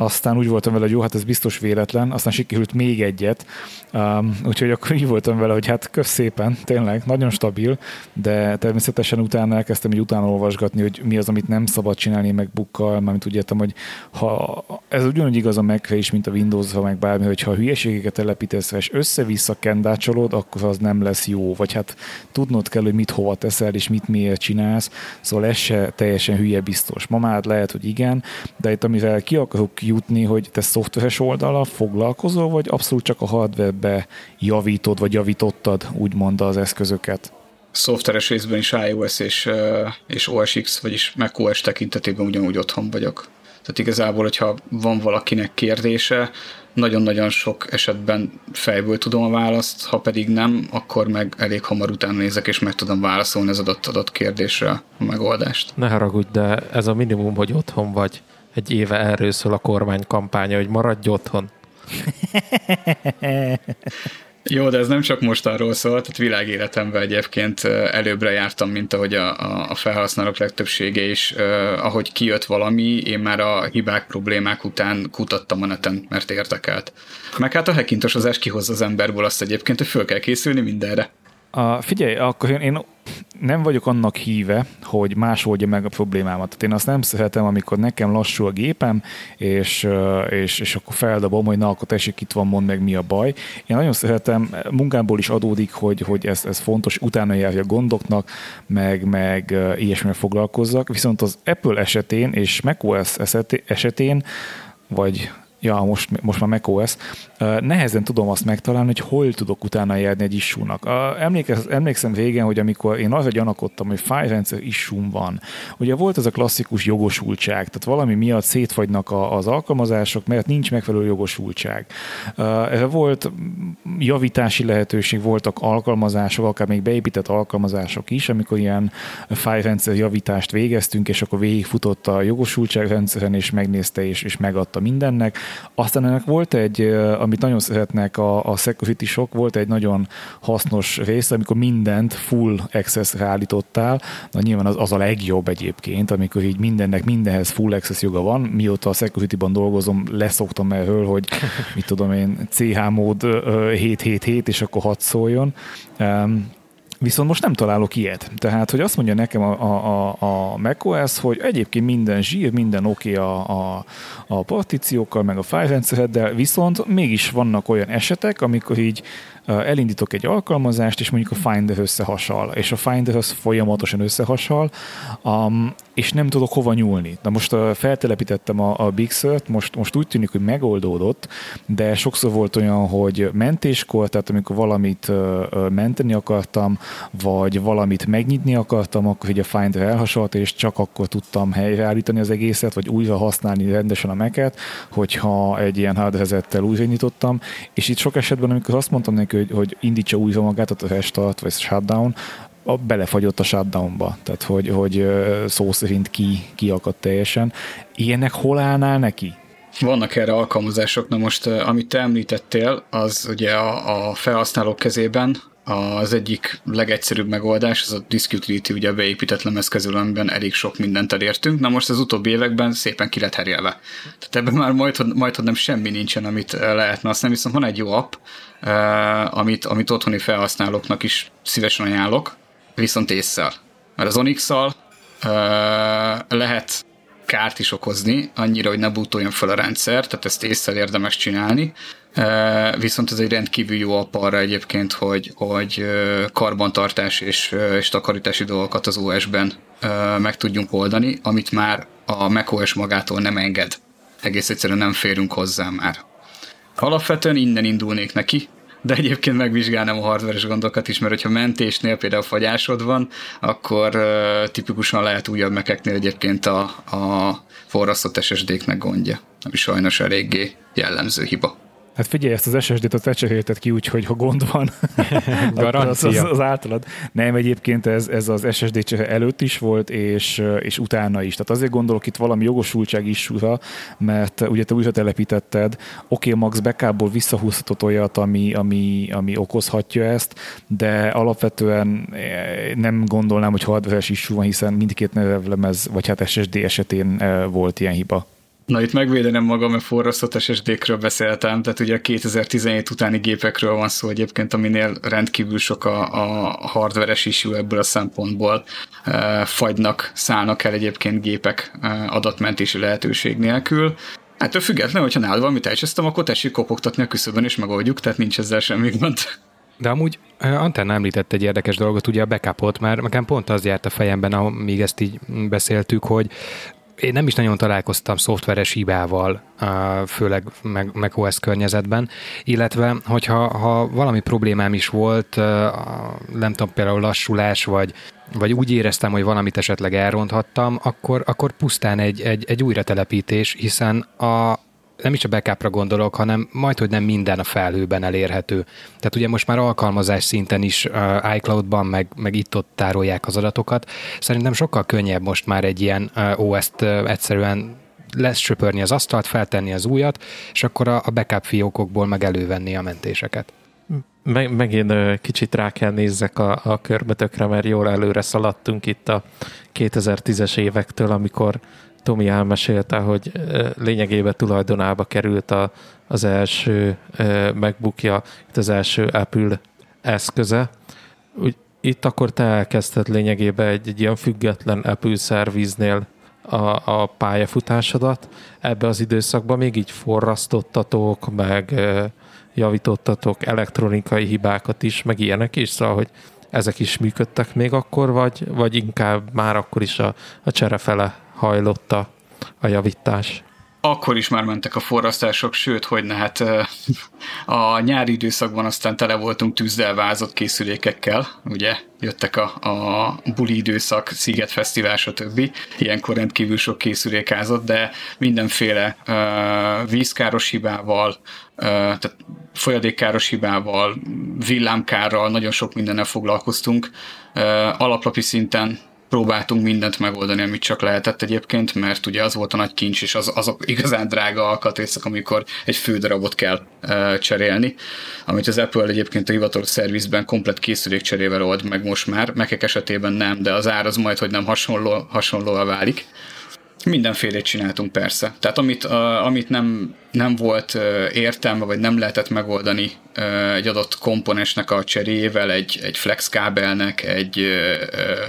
S2: aztán úgy voltam vele, hogy jó, hát ez biztos véletlen, aztán sikerült még egyet, um, úgyhogy akkor így voltam vele, hogy hát kösz szépen, tényleg, nagyon stabil, de természetesen utána elkezdtem így utána olvasgatni, hogy mi az, amit nem szabad csinálni meg bukkal, mert úgy értem, hogy ha ez ugyanúgy igaz a mac is, mint a windows ha meg bármi, hogy ha hülyeségeket telepítesz és össze-vissza kendácsolod, akkor az nem lesz jó, vagy hát tudnod kell, hogy mit hova teszel, és mit miért csinálsz, szóval ez se teljesen hülye biztos. Ma már lehet, hogy igen, de itt amivel ki akarok jutni, hogy te szoftveres oldalal foglalkozol, vagy abszolút csak a hardwarebe javítod, vagy javítottad úgymond az eszközöket?
S3: Szoftveres részben is iOS és, és OS X, vagyis macOS tekintetében ugyanúgy otthon vagyok. Tehát igazából, hogyha van valakinek kérdése, nagyon-nagyon sok esetben fejből tudom a választ, ha pedig nem, akkor meg elég hamar utána nézek, és meg tudom válaszolni az adott-adott kérdésre a megoldást.
S1: Ne haragudj, de ez a minimum, hogy otthon vagy. Egy éve erről szól a kormány kampánya, hogy maradj otthon.
S3: Jó, de ez nem csak most arról szól, tehát világéletemben egyébként előbbre jártam, mint ahogy a, a felhasználók legtöbbsége is. Ahogy kijött valami, én már a hibák, problémák után kutattam a neten, mert érdekelt. Meg hát a hekintosozás kihozza az emberből azt egyébként, hogy föl kell készülni mindenre.
S2: A, figyelj, akkor én, én nem vagyok annak híve, hogy más oldja meg a problémámat. Tehát én azt nem szeretem, amikor nekem lassú a gépem, és, és, és akkor feldobom, hogy na, akkor tessék, itt van, mond meg mi a baj. Én nagyon szeretem, munkámból is adódik, hogy, hogy ez, ez fontos, utána járja a gondoknak, meg, meg ilyesmivel foglalkozzak. Viszont az Apple esetén és macOS esetén, vagy ja, most, most már macOS, nehezen tudom azt megtalálni, hogy hol tudok utána járni egy issue-nak. Emlékszem régen, hogy amikor én arra gyanakodtam, hogy fájrendszer issue van, ugye volt ez a klasszikus jogosultság, tehát valami miatt szétfagynak az alkalmazások, mert nincs megfelelő jogosultság. Volt javítási lehetőség, voltak alkalmazások, akár még beépített alkalmazások is, amikor ilyen fájrendszer javítást végeztünk, és akkor végigfutott a jogosultságrendszeren, és megnézte, és, és megadta mindennek. Aztán ennek volt egy, amit nagyon szeretnek a, a security sok, volt egy nagyon hasznos része, amikor mindent full access-re állítottál, na nyilván az, az a legjobb egyébként, amikor így mindennek mindenhez full access joga van, mióta a security-ban dolgozom, leszoktam erről, hogy mit tudom én, CH mód 777, és akkor hat szóljon. Um, Viszont most nem találok ilyet. Tehát, hogy azt mondja nekem a, a, a macOS, hogy egyébként minden zsír, minden oké okay a, a, a partíciókkal, meg a fájrendszereddel, viszont mégis vannak olyan esetek, amikor így elindítok egy alkalmazást, és mondjuk a Finder összehasal, és a Finder az folyamatosan összehasal, um, és nem tudok hova nyúlni. Na most feltelepítettem a, a Big Sur-t, most, most úgy tűnik, hogy megoldódott, de sokszor volt olyan, hogy mentéskor, tehát amikor valamit menteni akartam, vagy valamit megnyitni akartam, akkor ugye a Finder elhasalt, és csak akkor tudtam helyreállítani az egészet, vagy újra használni rendesen a meket, hogyha egy ilyen hardrezettel újra nyitottam, és itt sok esetben, amikor azt mondtam neki, hogy, hogy indítsa újra magát, a restart vagy shutdown, a, belefagyott a shutdownba, tehát hogy, hogy szó szerint ki, kiakadt teljesen. Ilyenek hol állnál neki?
S3: Vannak erre alkalmazások, na most amit te említettél, az ugye a, a felhasználók kezében az egyik legegyszerűbb megoldás, az a Disk Utility, ugye a beépített amiben elég sok mindent elértünk. Na most az utóbbi években szépen ki lett herjelve. Tehát ebben már majd, majd nem semmi nincsen, amit lehetne használni, viszont van egy jó app, amit, amit otthoni felhasználóknak is szívesen ajánlok, viszont észszel. Mert az onyx lehet kárt is okozni, annyira, hogy ne bútoljon fel a rendszer, tehát ezt észre érdemes csinálni. Viszont ez egy rendkívül jó app arra egyébként, hogy, hogy karbantartás és, és takarítási dolgokat az OS-ben meg tudjunk oldani, amit már a macOS magától nem enged. Egész egyszerűen nem férünk hozzá már. Alapvetően innen indulnék neki, de egyébként megvizsgálnám a hardveres gondokat is, mert hogyha mentésnél például fagyásod van, akkor uh, tipikusan lehet újabb mekeknél egyébként a, a forrasztott SSD-knek gondja, ami sajnos eléggé jellemző hiba.
S2: Hát figyelj, ezt az SSD-t az ecserélted ki, úgyhogy ha gond van,
S4: Garancia.
S2: az, az, az, általad. Nem, egyébként ez, ez az SSD csehe előtt is volt, és, és utána is. Tehát azért gondolok itt valami jogosultság is, mert ugye te újra telepítetted, oké, okay, Max backupból visszahúzhatott olyat, ami, ami, ami okozhatja ezt, de alapvetően eh, nem gondolnám, hogy hardware is van, hiszen mindkét nevlemez, vagy hát SSD esetén eh, volt ilyen hiba.
S3: Na itt megvédenem magam, mert forrasztott SSD-kről beszéltem, tehát ugye a 2017 utáni gépekről van szó egyébként, aminél rendkívül sok a, a hardveres issue ebből a szempontból. E, fagynak, szállnak el egyébként gépek e, adatmentési lehetőség nélkül. Ettől függetlenül, hogyha nálad valamit elcsesztem, akkor tessék kopogtatni a küszöbön, és megoldjuk, tehát nincs ezzel semmi gond.
S4: De amúgy Antenna említett egy érdekes dolgot, ugye a backupot, mert nekem pont az járt a fejemben, amíg ezt így beszéltük, hogy én nem is nagyon találkoztam szoftveres hibával, főleg meg OS környezetben, illetve hogyha ha valami problémám is volt, nem tudom, például lassulás, vagy, vagy úgy éreztem, hogy valamit esetleg elronthattam, akkor, akkor pusztán egy, egy, egy újratelepítés, hiszen a, nem is a backupra gondolok, hanem majd, hogy nem minden a felhőben elérhető. Tehát ugye most már alkalmazás szinten is uh, iCloud-ban, meg, meg itt-ott tárolják az adatokat. Szerintem sokkal könnyebb most már egy ilyen uh, OS-t uh, egyszerűen söpörni az asztalt, feltenni az újat, és akkor a, a backup fiókokból meg elővenni a mentéseket.
S1: Meg, megint kicsit rá kell nézzek a, a körbetökre, mert jól előre szaladtunk itt a 2010-es évektől, amikor Tomi elmesélte, hogy lényegében tulajdonába került a, az első megbukja, itt az első Apple eszköze. Úgy, itt akkor te elkezdted lényegében egy, egy ilyen független Apple szerviznél a, a pályafutásodat. Ebbe az időszakban még így forrasztottatok, meg javítottatok elektronikai hibákat is, meg ilyenek is, szóval, hogy ezek is működtek még akkor, vagy, vagy inkább már akkor is a, a cserefele hajlott a, javítás?
S3: Akkor is már mentek a forrasztások, sőt, hogy ne, hát a nyári időszakban aztán tele voltunk tűzdelvázott készülékekkel, ugye jöttek a, a buli időszak, Sziget Fesztivál, stb. Ilyenkor rendkívül sok készülék ázott, de mindenféle uh, vízkáros hibával, uh, tehát folyadékkáros hibával, villámkárral, nagyon sok mindennel foglalkoztunk. Uh, alaplapi szinten próbáltunk mindent megoldani, amit csak lehetett egyébként, mert ugye az volt a nagy kincs, és az, azok igazán drága alkatrészek, amikor egy fődarabot kell uh, cserélni, amit az Apple egyébként a hivatalos szervizben komplet készülékcserével old meg most már, mekek esetében nem, de az ár az majd, hogy nem hasonló, hasonlóan válik. Mindenfélét csináltunk persze. Tehát amit, uh, amit nem, nem volt uh, értelme, vagy nem lehetett megoldani uh, egy adott komponensnek a cseréjével, egy, egy flex kábelnek, egy uh,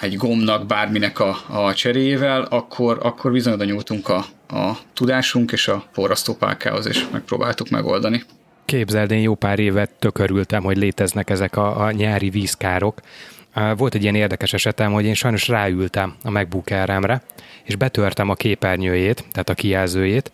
S3: egy gomnak, bárminek a, a cseréjével, akkor, akkor bizony oda nyúltunk a, a tudásunk és a forrasztópálkához, és megpróbáltuk megoldani.
S4: Képzeld, én jó pár évet tökörültem, hogy léteznek ezek a, a nyári vízkárok. Volt egy ilyen érdekes esetem, hogy én sajnos ráültem a MacBook Air-emre, és betörtem a képernyőjét, tehát a kijelzőjét.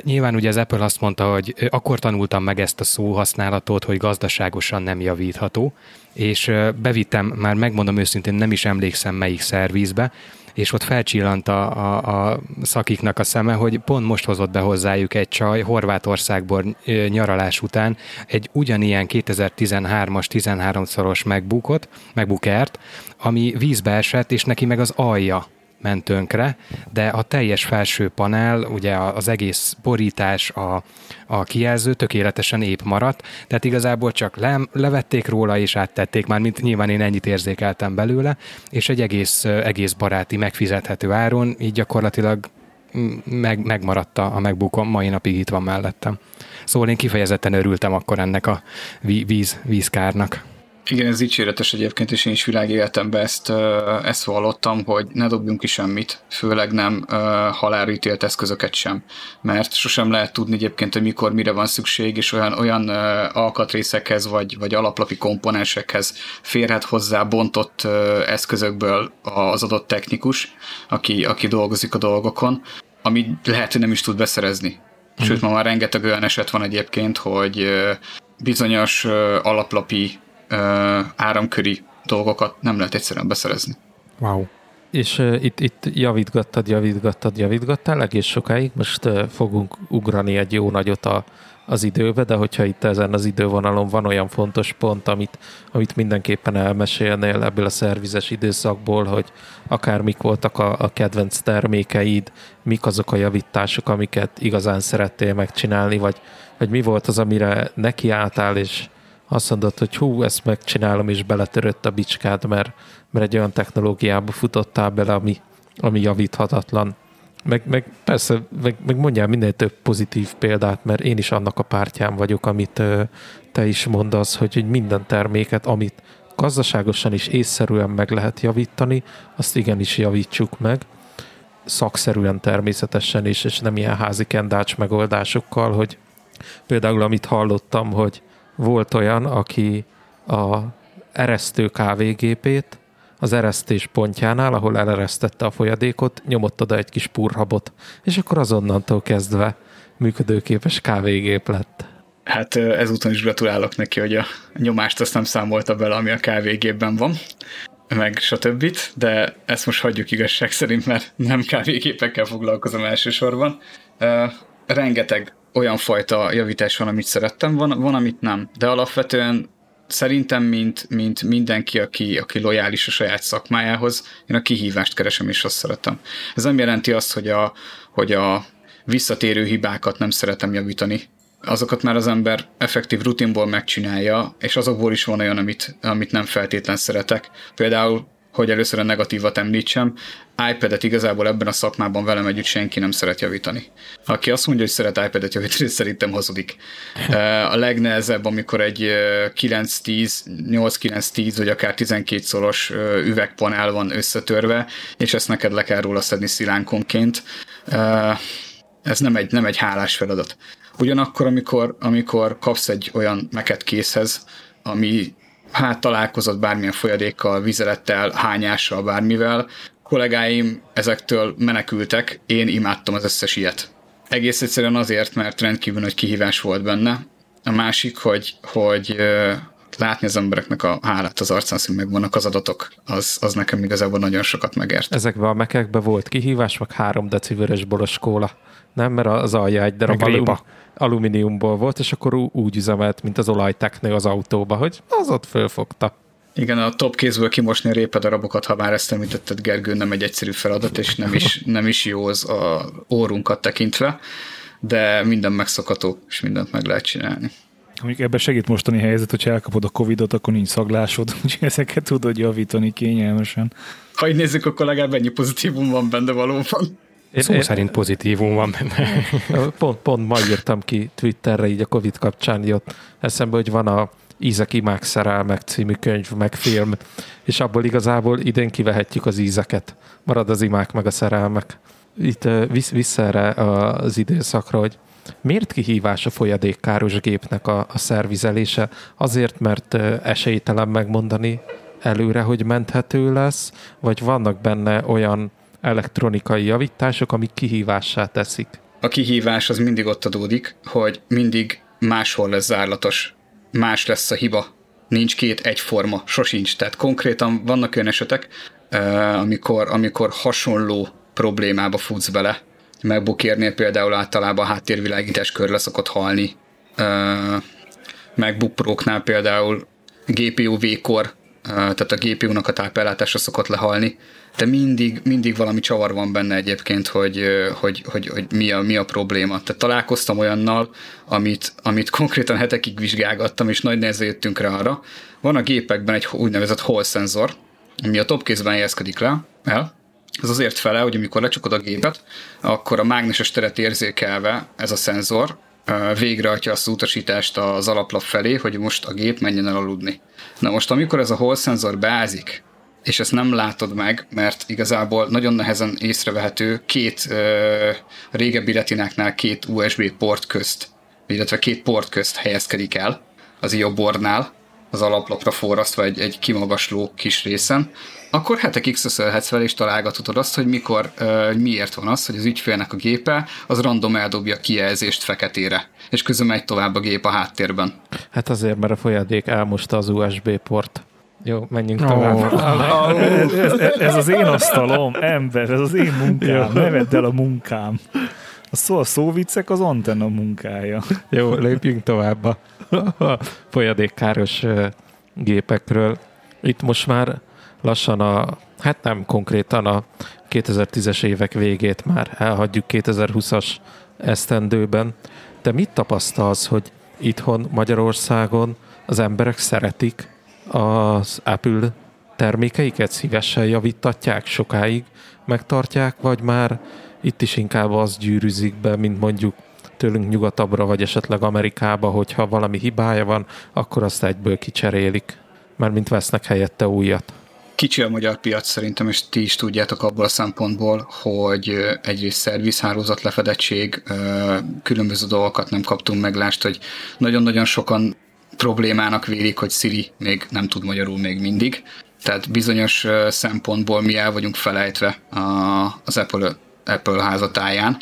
S4: Nyilván ugye az Apple azt mondta, hogy akkor tanultam meg ezt a szóhasználatot, hogy gazdaságosan nem javítható, és bevittem, már megmondom őszintén, nem is emlékszem melyik szervizbe, és ott felcsillant a, a, a szakiknak a szeme, hogy pont most hozott be hozzájuk egy csaj Horvátországból nyaralás után egy ugyanilyen 2013-as 13-szoros megbukot, megbukert, ami vízbe esett, és neki meg az alja ment tönkre, de a teljes felső panel, ugye az egész borítás, a, a kijelző tökéletesen épp maradt, tehát igazából csak le, levették róla és áttették, már mint nyilván én ennyit érzékeltem belőle, és egy egész, egész baráti, megfizethető áron, így gyakorlatilag meg, megmaradt a megbukom, mai napig itt van mellettem. Szóval én kifejezetten örültem akkor ennek a víz, vízkárnak.
S3: Igen, ez dicséretes egyébként, és én is világéletemben ezt, ezt vallottam, hogy ne dobjunk ki semmit, főleg nem halálítélt eszközöket sem, mert sosem lehet tudni egyébként, hogy mikor, mire van szükség, és olyan, olyan alkatrészekhez, vagy, vagy alaplapi komponensekhez férhet hozzá bontott eszközökből az adott technikus, aki, aki dolgozik a dolgokon, ami lehet, hogy nem is tud beszerezni. Sőt, ma már rengeteg olyan eset van egyébként, hogy bizonyos alaplapi áramköri dolgokat nem lehet egyszerűen beszerezni.
S4: Wow.
S1: És uh, itt, itt javítgattad, javítgattad, javítgattál egész sokáig. Most uh, fogunk ugrani egy jó nagyot a, az időbe, de hogyha itt ezen az idővonalon van olyan fontos pont, amit, amit mindenképpen elmesélnél ebből a szervizes időszakból, hogy akár mik voltak a, a kedvenc termékeid, mik azok a javítások, amiket igazán szerettél megcsinálni, vagy, vagy mi volt az, amire nekiálltál, és azt mondod, hogy hú, ezt megcsinálom, és beletörött a bicskád, mert, mert egy olyan technológiába futottál bele, ami, ami javíthatatlan. Meg, meg persze, meg, meg mondjál minél több pozitív példát, mert én is annak a pártján vagyok, amit ö, te is mondasz, hogy, hogy minden terméket, amit gazdaságosan is észszerűen meg lehet javítani, azt igenis javítsuk meg, szakszerűen természetesen is, és nem ilyen házi kendács megoldásokkal, hogy például amit hallottam, hogy volt olyan, aki a eresztő kávégépét az eresztés pontjánál, ahol eleresztette a folyadékot, nyomott oda egy kis purhabot, és akkor azonnantól kezdve működőképes kávégép lett.
S3: Hát ezúton is gratulálok neki, hogy a nyomást azt nem számolta bele, ami a kávégépben van, meg stb. De ezt most hagyjuk igazság szerint, mert nem kávégépekkel foglalkozom elsősorban. rengeteg olyan fajta javítás van, amit szerettem, van, van amit nem. De alapvetően szerintem, mint, mint mindenki, aki, aki lojális a saját szakmájához, én a kihívást keresem, és azt szeretem. Ez nem jelenti azt, hogy a, hogy a visszatérő hibákat nem szeretem javítani. Azokat már az ember effektív rutinból megcsinálja, és azokból is van olyan, amit, amit nem feltétlen szeretek. Például hogy először a negatívat említsem, iPad-et igazából ebben a szakmában velem együtt senki nem szeret javítani. Aki azt mondja, hogy szeret iPad-et javítani, szerintem hazudik. A legnehezebb, amikor egy 9-10, 8-9-10 vagy akár 12 szoros üvegpanel van összetörve, és ezt neked le kell róla szedni szilánkonként. Ez nem egy, nem egy hálás feladat. Ugyanakkor, amikor, amikor kapsz egy olyan meket készhez, ami hát találkozott bármilyen folyadékkal, vizelettel, hányással, bármivel. Kollégáim ezektől menekültek, én imádtam az összes ilyet. Egész egyszerűen azért, mert rendkívül nagy kihívás volt benne. A másik, hogy, hogy látni az embereknek a hálát az arcán, hogy megvannak az adatok, az, az nekem igazából nagyon sokat megért.
S1: Ezekben a mekekben volt kihívás, meg három deci vörös boros kóla. Nem, mert az alja egy darab alum, alumíniumból volt, és akkor úgy üzemelt, mint az olajteknő az autóba, hogy az ott fölfogta.
S3: Igen, a top kézből kimosni a répedarabokat, ha már ezt említetted, Gergő, nem egy egyszerű feladat, és nem is, nem is jó az a órunkat tekintve, de minden megszokható, és mindent meg lehet csinálni.
S2: Mondjuk ebben segít mostani helyzet, hogyha elkapod a Covid-ot, akkor nincs szaglásod, úgyhogy ezeket tudod javítani kényelmesen.
S3: Ha így nézzük, akkor legalább ennyi pozitívum van benne valóban.
S4: Én, Szó én, szerint pozitívum van benne.
S1: Pont, pont ma írtam ki Twitterre így a Covid kapcsán jött eszembe, hogy van a Ízek imák szerelmek című könyv, meg film, és abból igazából idén kivehetjük az ízeket. Marad az imák meg a szerelmek. Itt vissza erre az időszakra, hogy miért kihívás a folyadékkáros gépnek a, a szervizelése? Azért, mert esélytelen megmondani előre, hogy menthető lesz, vagy vannak benne olyan elektronikai javítások, amik kihívássá teszik.
S3: A kihívás az mindig ott adódik, hogy mindig máshol lesz zárlatos, más lesz a hiba, nincs két egyforma, sosincs. Tehát konkrétan vannak olyan esetek, amikor, amikor hasonló problémába futsz bele. MacBook például általában a háttérvilágítás kör leszokott halni. MacBook Pro-knál például GPU V-kor, tehát a GPU-nak a tápellátása szokott lehalni, de mindig, mindig valami csavar van benne egyébként, hogy, hogy, hogy, hogy mi, a, mi a probléma. Tehát találkoztam olyannal, amit, amit konkrétan hetekig vizsgálgattam, és nagy nehezen jöttünk rá arra. Van a gépekben egy úgynevezett hall szenzor, ami a topkézben helyezkedik le, el, ez azért fele, hogy amikor lecsukod a gépet, akkor a mágneses teret érzékelve ez a szenzor végrehajtja azt az utasítást az alaplap felé, hogy most a gép menjen el aludni. Na most, amikor ez a hall szenzor beázik, és ezt nem látod meg, mert igazából nagyon nehezen észrevehető két ö, régebbi retináknál két USB port közt, illetve két port közt helyezkedik el az IO-bornál, az alaplapra forrasztva egy, egy kimagasló kis részen, akkor hetekig szöszölhetsz fel, és találgatod azt, hogy mikor, uh, miért van az, hogy az ügyfélnek a gépe az random eldobja kijelzést feketére, és közben megy tovább a gép a háttérben.
S1: Hát azért, mert a folyadék elmosta az USB port. Jó, menjünk tovább. Oh,
S2: ez, ez, ez az én asztalom, ember, ez az én munkám, ne vedd el a munkám. A szó, a szóviccek az antenna munkája.
S1: Jó, lépjünk tovább a folyadékkáros gépekről. Itt most már lassan a, hát nem konkrétan a 2010-es évek végét már elhagyjuk 2020-as esztendőben. De mit tapasztalsz, hogy itthon Magyarországon az emberek szeretik az Apple termékeiket, szívesen javítatják, sokáig megtartják, vagy már itt is inkább az gyűrűzik be, mint mondjuk tőlünk nyugatabbra, vagy esetleg Amerikába, hogyha valami hibája van, akkor azt egyből kicserélik, mert mint vesznek helyette újat.
S3: Kicsi a magyar piac szerintem, és ti is tudjátok abból a szempontból, hogy egyrészt szervizhálózat lefedettség, különböző dolgokat nem kaptunk meglást, hogy nagyon-nagyon sokan problémának vélik, hogy Siri még nem tud magyarul még mindig. Tehát bizonyos szempontból mi el vagyunk felejtve az Apple, Apple házatáján.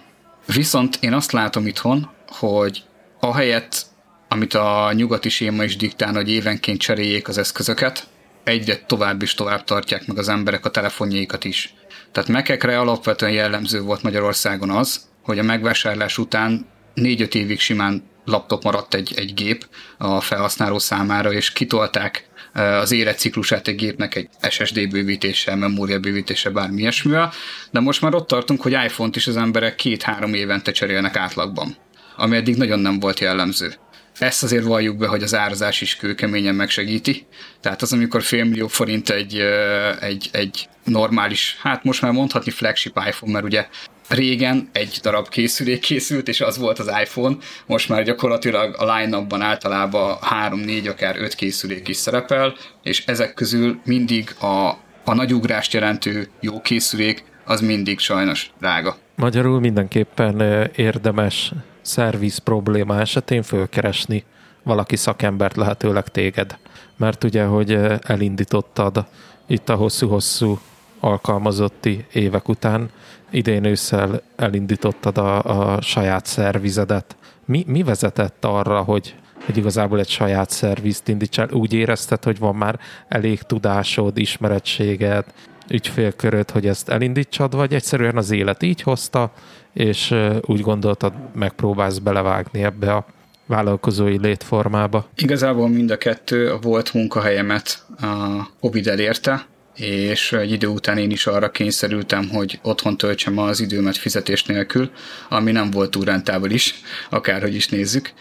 S3: Viszont én azt látom itthon, hogy ahelyett, amit a nyugati séma is diktál, hogy évenként cseréljék az eszközöket, egyre tovább és tovább tartják meg az emberek a telefonjaikat is. Tehát mekekre alapvetően jellemző volt Magyarországon az, hogy a megvásárlás után 4-5 évig simán laptop maradt egy, egy gép a felhasználó számára, és kitolták az életciklusát egy gépnek egy SSD bővítéssel, memória bővítéssel, bármi ilyesmivel, de most már ott tartunk, hogy iPhone-t is az emberek két-három évente cserélnek átlagban, ami eddig nagyon nem volt jellemző. Ezt azért valljuk be, hogy az árazás is kőkeményen megsegíti. Tehát az, amikor félmillió forint egy, egy, egy normális, hát most már mondhatni flagship iPhone, mert ugye régen egy darab készülék készült, és az volt az iPhone, most már gyakorlatilag a line-upban általában 3-4, akár 5 készülék is szerepel, és ezek közül mindig a, a nagy ugrást jelentő jó készülék, az mindig sajnos drága.
S1: Magyarul mindenképpen érdemes szerviz probléma esetén fölkeresni valaki szakembert, lehetőleg téged. Mert ugye, hogy elindítottad itt a hosszú-hosszú alkalmazotti évek után, idén ősszel elindítottad a, a saját szervizedet. Mi, mi vezetett arra, hogy, hogy igazából egy saját szervizt indíts el? Úgy érezted, hogy van már elég tudásod, ismerettséged, ügyfélköröd, hogy ezt elindítsad, vagy egyszerűen az élet így hozta, és úgy gondoltad, megpróbálsz belevágni ebbe a vállalkozói létformába?
S3: Igazából mind a kettő a volt munkahelyemet a Covid elérte, és egy idő után én is arra kényszerültem, hogy otthon töltsem az időmet fizetés nélkül, ami nem volt túl rentábilis, akárhogy is nézzük.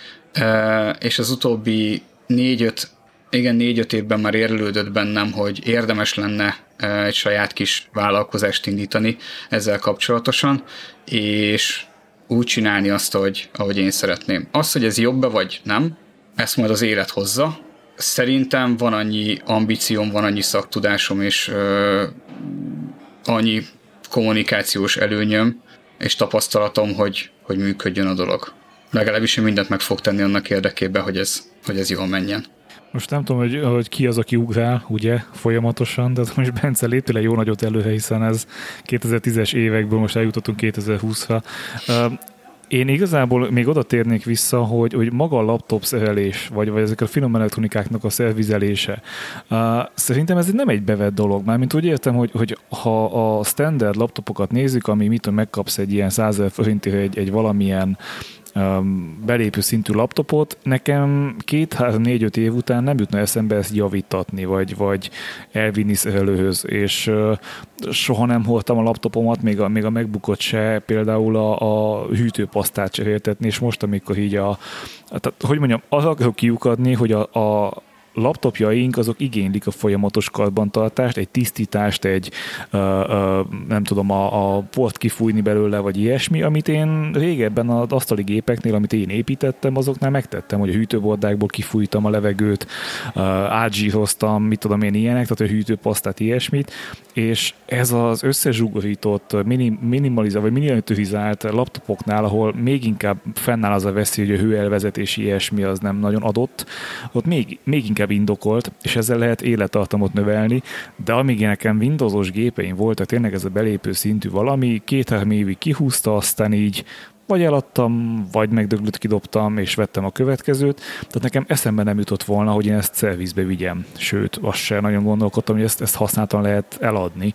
S3: És az utóbbi négy-öt, igen, négy-öt évben már érlődött bennem, hogy érdemes lenne egy saját kis vállalkozást indítani ezzel kapcsolatosan, és úgy csinálni azt, hogy, ahogy én szeretném. Az, hogy ez jobb-e vagy nem, ezt majd az élet hozza, szerintem van annyi ambícióm, van annyi szaktudásom, és ö, annyi kommunikációs előnyöm és tapasztalatom, hogy, hogy működjön a dolog. Legalábbis én mindent meg fog tenni annak érdekében, hogy ez, hogy ez jól menjen.
S2: Most nem tudom, hogy, hogy ki az, aki ugrál, ugye, folyamatosan, de most Bence léptél egy jó nagyot előre, hiszen ez 2010-es évekből most eljutottunk 2020-ra. Én igazából még oda térnék vissza, hogy, hogy maga a laptop szerelés, vagy, vagy ezek a finom elektronikáknak a szervizelése. Uh, szerintem ez nem egy bevett dolog. Mármint úgy értem, hogy, hogy ha a standard laptopokat nézzük, ami mit tudom, megkapsz egy ilyen 100 forintért egy, egy valamilyen belépő szintű laptopot, nekem két-három-négy-öt év után nem jutna eszembe ezt javítatni, vagy, vagy elvinni szerelőhöz, és soha nem hordtam a laptopomat, még a, még a megbukott se, például a, a hűtőpasztát cseréltetni, és most, amikor így a, tehát, hogy mondjam, az akarok kiukadni, hogy a, a laptopjaink azok igénylik a folyamatos karbantartást, egy tisztítást, egy uh, uh, nem tudom, a, a port kifújni belőle, vagy ilyesmi, amit én régebben az asztali gépeknél, amit én építettem, azoknál megtettem, hogy a hűtőbordákból kifújtam a levegőt, átzsíroztam, mit tudom én ilyenek, tehát a hűtőpasztát, ilyesmit, és ez az összezsugorított, minim, minimalizált, vagy miniaturizált laptopoknál, ahol még inkább fennáll az a veszély, hogy a hőelvezetés ilyesmi az nem nagyon adott, ott még, még inkább inkább indokolt, és ezzel lehet élettartamot növelni, de amíg nekem Windowsos gépeim voltak, tényleg ez a belépő szintű valami, két-három évig kihúzta, aztán így vagy eladtam, vagy megdöglött kidobtam, és vettem a következőt. Tehát nekem eszembe nem jutott volna, hogy én ezt szervizbe vigyem. Sőt, azt sem nagyon gondolkodtam, hogy ezt, ezt használtan lehet eladni.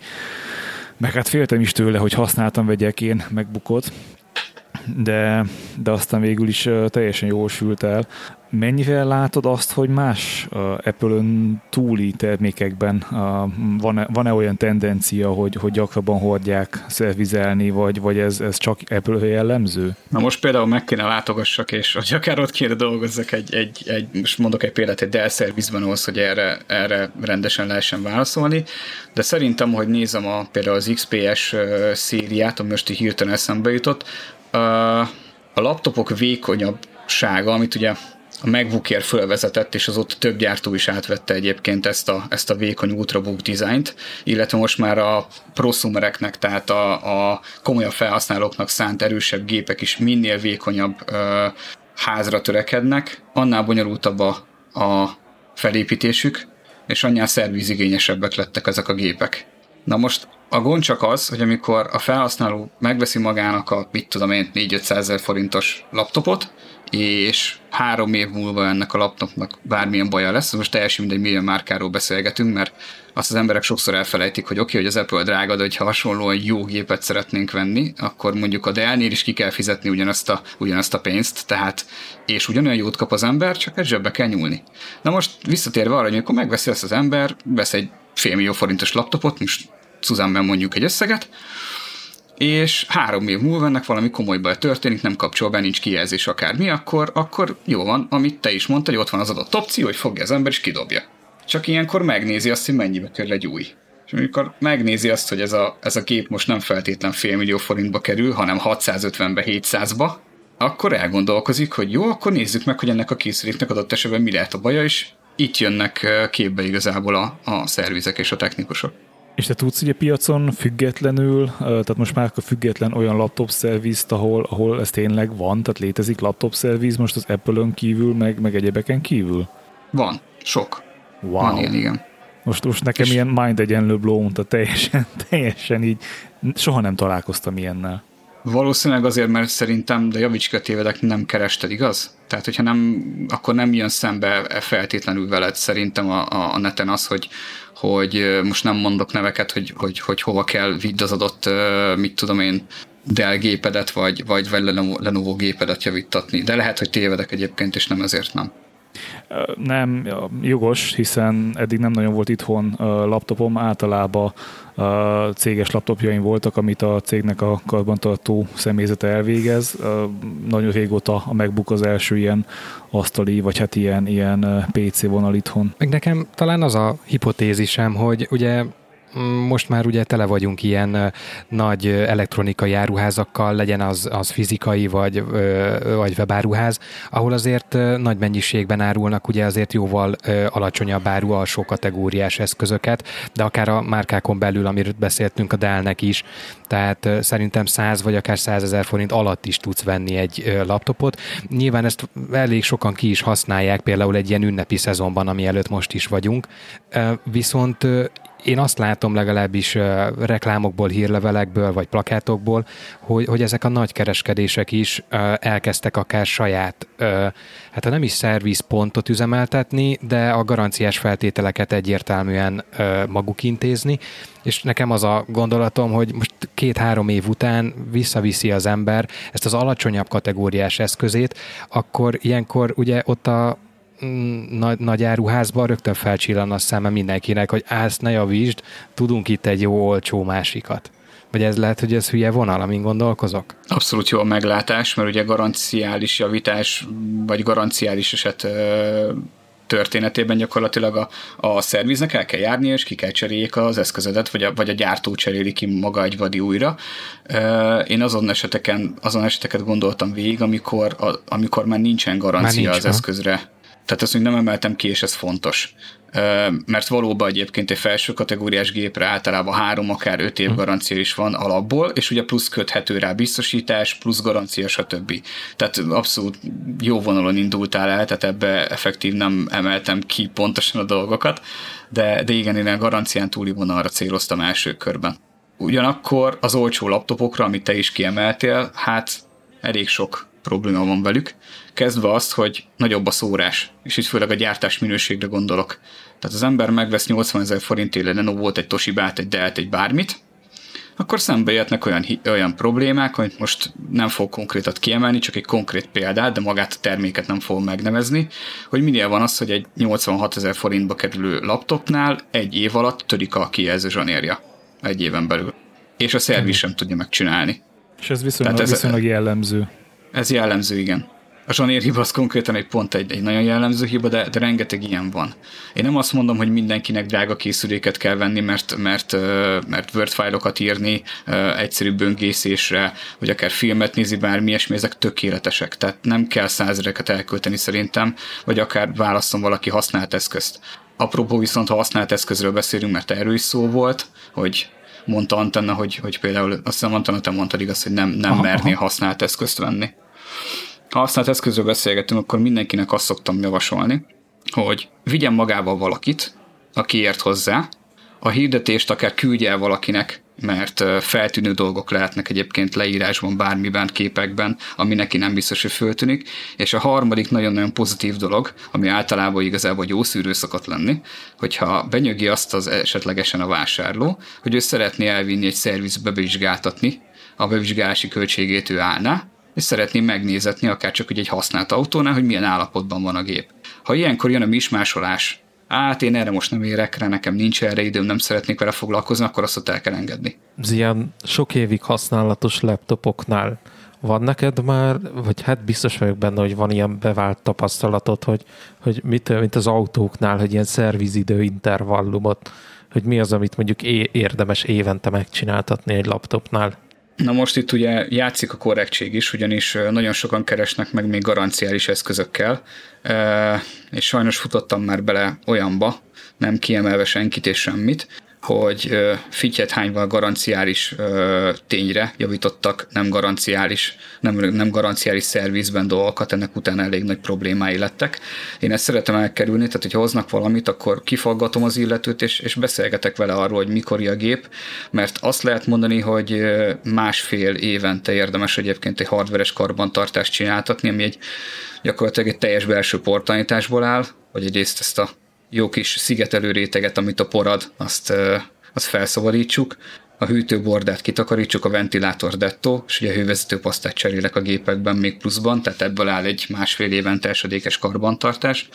S2: Meg hát féltem is tőle, hogy használtam vegyek én megbukott, de, de aztán végül is teljesen jól sült el. Mennyivel látod azt, hogy más Apple-ön túli termékekben van-e, van-e olyan tendencia, hogy, hogy gyakrabban hordják szervizelni, vagy, vagy ez, ez csak Apple jellemző?
S3: Na most például meg kéne látogassak, és hogy akár ott kéne dolgozzak egy, egy, egy most mondok egy példát, egy Dell szervizben ahhoz, hogy erre, erre rendesen lehessen válaszolni, de szerintem, hogy nézem a, például az XPS szériát, ami most így hirtelen eszembe jutott, a laptopok vékonyabbsága, amit ugye a MacBookért fölvezetett, és azóta több gyártó is átvette egyébként ezt a, ezt a vékony Ultrabook dizájnt, illetve most már a prosumereknek, tehát a, a komolyabb felhasználóknak szánt erősebb gépek is minél vékonyabb ö, házra törekednek, annál bonyolultabb a, a felépítésük, és annál szervizigényesebbek lettek ezek a gépek. Na most A gond csak az, hogy amikor a felhasználó megveszi magának a, mit tudom én, 4-500 ezer forintos laptopot, és három év múlva ennek a laptopnak bármilyen baja lesz, most teljesen mindegy, milyen márkáról beszélgetünk, mert azt az emberek sokszor elfelejtik, hogy oké, okay, hogy az Apple drága, de hogyha hasonlóan jó gépet szeretnénk venni, akkor mondjuk a Dell-nél is ki kell fizetni ugyanazt a, ugyanazt a pénzt, tehát és ugyanolyan jót kap az ember, csak egy zsebbe kell nyúlni. Na most visszatérve arra, hogy amikor megveszi ezt az ember, vesz egy félmillió forintos laptopot, most Suzanne mondjuk egy összeget, és három év múlva ennek valami komoly baj történik, nem kapcsol be, nincs kijelzés akármi, akkor, akkor jó van, amit te is mondtad, hogy ott van az adott opció, hogy fogja az ember és kidobja. Csak ilyenkor megnézi azt, hogy mennyibe kerül egy új. És amikor megnézi azt, hogy ez a, ez a gép most nem feltétlen fél millió forintba kerül, hanem 650-be, 700-ba, akkor elgondolkozik, hogy jó, akkor nézzük meg, hogy ennek a készüléknek adott esetben mi lehet a baja, és itt jönnek képbe igazából a, a szervizek és a technikusok.
S2: És te tudsz ugye piacon függetlenül, tehát most már független olyan laptop szervizt, ahol, ahol ez tényleg van, tehát létezik laptop szerviz most az Apple-ön kívül, meg, meg egyebeken kívül?
S3: Van, sok.
S2: Wow.
S3: Van ilyen, igen.
S2: Most, most nekem és... ilyen mind egyenlő blown, tehát teljesen, teljesen így, soha nem találkoztam ilyennel.
S3: Valószínűleg azért, mert szerintem, de javíts tévedek, nem kerested, igaz? Tehát, hogyha nem, akkor nem jön szembe feltétlenül veled szerintem a, a, a neten az, hogy, hogy most nem mondok neveket, hogy, hogy, hogy hova kell vidd az adott, mit tudom én, Dell gépedet, vagy, vagy, vagy Lenovo gépedet javítatni. De lehet, hogy tévedek egyébként, és nem ezért nem.
S2: Nem, jogos, hiszen eddig nem nagyon volt itthon laptopom, általában céges laptopjaim voltak, amit a cégnek a karbantartó személyzete elvégez. Nagyon régóta a MacBook az első ilyen asztali, vagy hát ilyen, ilyen PC vonal itthon.
S4: Meg nekem talán az a hipotézisem, hogy ugye most már ugye tele vagyunk ilyen nagy elektronikai áruházakkal, legyen az, az fizikai vagy, vagy webáruház, ahol azért nagy mennyiségben árulnak ugye azért jóval alacsonyabb áru alsó kategóriás eszközöket, de akár a márkákon belül, amiről beszéltünk a Dell-nek is, tehát szerintem 100 vagy akár 100 ezer forint alatt is tudsz venni egy laptopot. Nyilván ezt elég sokan ki is használják, például egy ilyen ünnepi szezonban, ami előtt most is vagyunk, viszont én azt látom legalábbis reklámokból, hírlevelekből vagy plakátokból, hogy, hogy ezek a nagy kereskedések is uh, elkezdtek akár saját, hát nem is szervizpontot üzemeltetni, de a garanciás feltételeket egyértelműen maguk intézni, és nekem az a gondolatom, hogy most két-három év után visszaviszi az ember ezt az alacsonyabb kategóriás eszközét, akkor ilyenkor ugye ott a nagy, nagy áruházban rögtön felcsillan a szeme mindenkinek, hogy állsz, ne javítsd, tudunk itt egy jó olcsó másikat. Vagy ez lehet, hogy ez hülye vonal, amin gondolkozok?
S3: Abszolút jó a meglátás, mert ugye garanciális javítás, vagy garanciális eset történetében gyakorlatilag a, a szerviznek el kell járni, és ki kell cseréljék az eszközödet, vagy a, vagy a gyártó cseréli ki maga egy vadi újra. Én azon, eseteken, azon eseteket gondoltam végig, amikor, a, amikor már nincsen garancia már nincs, az eszközre tehát ezt még nem emeltem ki, és ez fontos. Mert valóban egyébként egy felső kategóriás gépre általában három, akár öt év hm. garancia is van alapból, és ugye plusz köthető rá biztosítás, plusz garancia, stb. Tehát abszolút jó vonalon indultál el, tehát ebbe effektív nem emeltem ki pontosan a dolgokat, de, de igen, én a garancián túli vonalra céloztam első körben. Ugyanakkor az olcsó laptopokra, amit te is kiemeltél, hát elég sok probléma van velük, kezdve azt, hogy nagyobb a szórás, és itt főleg a gyártás minőségre gondolok. Tehát az ember megvesz 80 ezer forintért Lenovo volt egy Toshibát, egy Delt, egy bármit, akkor szembe jöhetnek olyan, olyan problémák, hogy most nem fog konkrétat kiemelni, csak egy konkrét példát, de magát a terméket nem fogom megnevezni, hogy minél van az, hogy egy 86 ezer forintba kerülő laptopnál egy év alatt törik a kijelző zsanérja. Egy éven belül. És a szerviz sem tudja megcsinálni.
S2: És ez viszonylag, ez, viszonylag jellemző.
S3: Ez jellemző, igen. A zsanér hiba az konkrétan egy pont egy, egy nagyon jellemző hiba, de, de rengeteg ilyen van. Én nem azt mondom, hogy mindenkinek drága készüléket kell venni, mert, mert, mert Word fájlokat írni egyszerű böngészésre, vagy akár filmet nézi, bármi ilyesmi, ezek tökéletesek. Tehát nem kell százereket elkölteni szerintem, vagy akár válaszol valaki használt eszközt. Apropó viszont, ha használt eszközről beszélünk, mert erről is szó volt, hogy mondta Antenna, hogy, hogy például azt hiszem Antenna, te mondtad igaz, hogy nem, nem merné használt eszközt venni ha használt eszközről beszélgetünk, akkor mindenkinek azt szoktam javasolni, hogy vigyen magával valakit, aki ért hozzá, a hirdetést akár küldje el valakinek, mert feltűnő dolgok lehetnek egyébként leírásban, bármiben, képekben, ami neki nem biztos, hogy föltűnik. És a harmadik nagyon-nagyon pozitív dolog, ami általában igazából jó szűrő szokott lenni, hogyha benyögi azt az esetlegesen a vásárló, hogy ő szeretné elvinni egy szervizbe bevizsgáltatni, a bevizsgálási költségét ő állná, és szeretné megnézetni akár csak egy használt autónál, hogy milyen állapotban van a gép. Ha ilyenkor jön a mismásolás, át én erre most nem érek rá, nekem nincs erre időm, nem szeretnék vele foglalkozni, akkor azt ott el kell engedni.
S1: Az ilyen sok évig használatos laptopoknál van neked már, vagy hát biztos vagyok benne, hogy van ilyen bevált tapasztalatod, hogy, hogy mit, mint az autóknál, hogy ilyen szervizidő intervallumot, hogy mi az, amit mondjuk érdemes évente megcsináltatni egy laptopnál?
S3: Na most itt ugye játszik a korrektség is, ugyanis nagyon sokan keresnek meg még garanciális eszközökkel, és sajnos futottam már bele olyanba, nem kiemelve senkit és semmit, hogy fityet hányval garanciális tényre javítottak nem garanciális, nem, nem garanciális szervizben dolgokat, ennek után elég nagy problémái lettek. Én ezt szeretem elkerülni, tehát hogy hoznak valamit, akkor kifaggatom az illetőt, és, és beszélgetek vele arról, hogy mikor a gép, mert azt lehet mondani, hogy másfél évente érdemes egyébként egy hardveres karbantartást csináltatni, ami egy gyakorlatilag egy teljes belső portanításból áll, hogy egyrészt ezt a jó kis szigetelő réteget, amit a porad, azt, azt felszabadítsuk, a hűtőbordát kitakarítsuk, a ventilátor dettó, és ugye a hővezető pasztát cserélek a gépekben még pluszban, tehát ebből áll egy másfél évente esedékes karbantartás.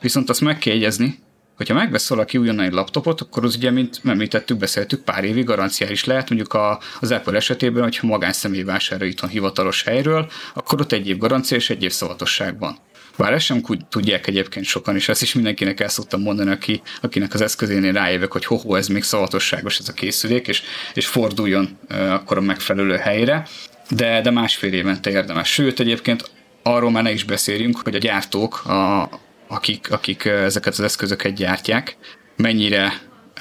S3: Viszont azt meg kell jegyezni, hogyha megvesz valaki újonnan egy laptopot, akkor az ugye, mint említettük, beszéltük, pár évi garanciális lehet, mondjuk a, az Apple esetében, hogyha magánszemély vásárol itthon hivatalos helyről, akkor ott egy év garancia és egy év szavatosság van. Bár ezt sem tudják egyébként sokan, és ezt is mindenkinek el szoktam mondani, aki, akinek az eszközénél rájövök, hogy hoho, ez még szavatosságos ez a készülék, és, és forduljon akkor a megfelelő helyre, de, de másfél évente érdemes. Sőt, egyébként arról már ne is beszéljünk, hogy a gyártók, a, akik, akik ezeket az eszközöket gyártják, mennyire,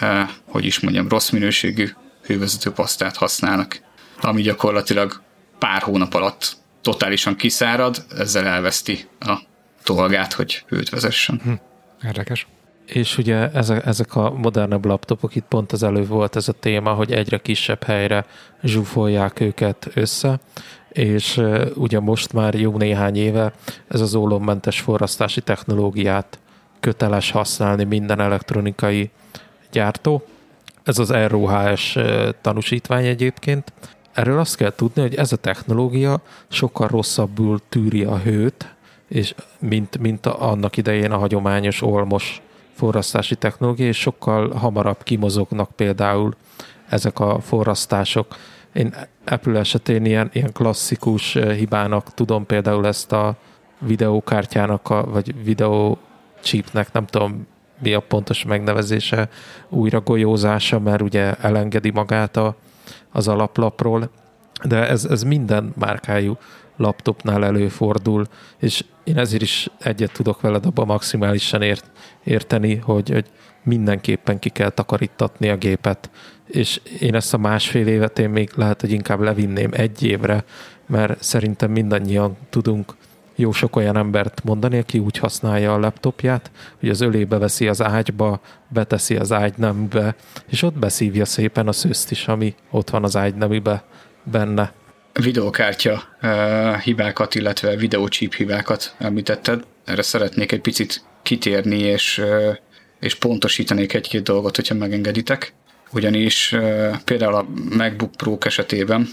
S3: uh, hogy is mondjam, rossz minőségű hővezető pasztát használnak, ami gyakorlatilag pár hónap alatt totálisan kiszárad, ezzel elveszti a dolgát, hogy őt vezessen. Hm.
S4: Érdekes.
S1: És ugye ezek, a modernebb laptopok, itt pont az elő volt ez a téma, hogy egyre kisebb helyre zsúfolják őket össze, és ugye most már jó néhány éve ez az ólommentes forrasztási technológiát köteles használni minden elektronikai gyártó. Ez az ROHS tanúsítvány egyébként. Erről azt kell tudni, hogy ez a technológia sokkal rosszabbul tűri a hőt, és mint, mint annak idején a hagyományos olmos forrasztási technológia, és sokkal hamarabb kimozognak például ezek a forrasztások. Én Apple esetén ilyen, ilyen klasszikus eh, hibának tudom például ezt a videókártyának, a, vagy videó chipnek, nem tudom mi a pontos megnevezése, újra golyózása, mert ugye elengedi magát a, az alaplapról, de ez, ez minden márkájú laptopnál előfordul, és én ezért is egyet tudok veled abban maximálisan ért, érteni, hogy, hogy mindenképpen ki kell takarítatni a gépet, és én ezt a másfél évet én még lehet, hogy inkább levinném egy évre, mert szerintem mindannyian tudunk jó sok olyan embert mondani, aki úgy használja a laptopját, hogy az ölébe veszi az ágyba, beteszi az ágyneműbe, és ott beszívja szépen a szőzt is, ami ott van az ágyneműbe benne
S3: videókártya uh, hibákat, illetve videócsíp hibákat említetted. Erre szeretnék egy picit kitérni, és, uh, és pontosítanék egy-két dolgot, hogyha megengeditek. Ugyanis uh, például a MacBook Pro esetében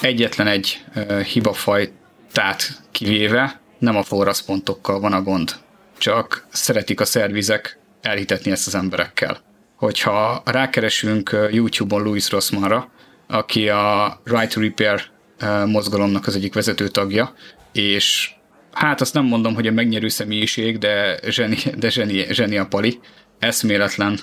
S3: egyetlen egy hibafajtát kivéve nem a forraszpontokkal van a gond. Csak szeretik a szervizek elhitetni ezt az emberekkel. Hogyha rákeresünk YouTube-on Louis Rossmanra, aki a Right Repair mozgalomnak az egyik vezető tagja, és hát azt nem mondom, hogy a megnyerő személyiség, de zseni, de zseni, zseni a pali. Eszméletlen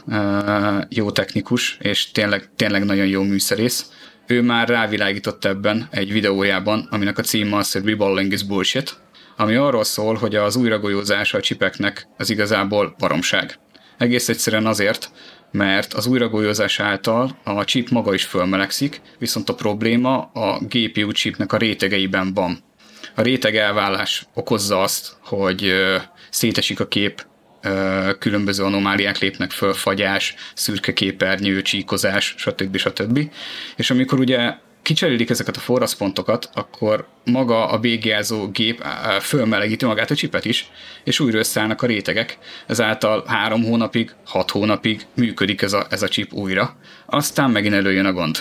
S3: jó technikus, és tényleg, tényleg nagyon jó műszerész. Ő már rávilágított ebben egy videójában, aminek a címe az, hogy Reballing is Bullshit, ami arról szól, hogy az újragolyózása a csipeknek az igazából baromság. Egész egyszerűen azért, mert az újragolyozás által a chip maga is fölmelegszik, viszont a probléma a GPU chipnek a rétegeiben van. A réteg elvállás okozza azt, hogy szétesik a kép különböző anomáliák lépnek föl, fagyás, szürke képernyő, csíkozás, stb. stb. És amikor ugye kicserélik ezeket a forraszpontokat, akkor maga a BGázó gép fölmelegíti magát a csipet is, és újra összeállnak a rétegek. Ezáltal három hónapig, hat hónapig működik ez a, ez a chip újra. Aztán megint előjön a gond.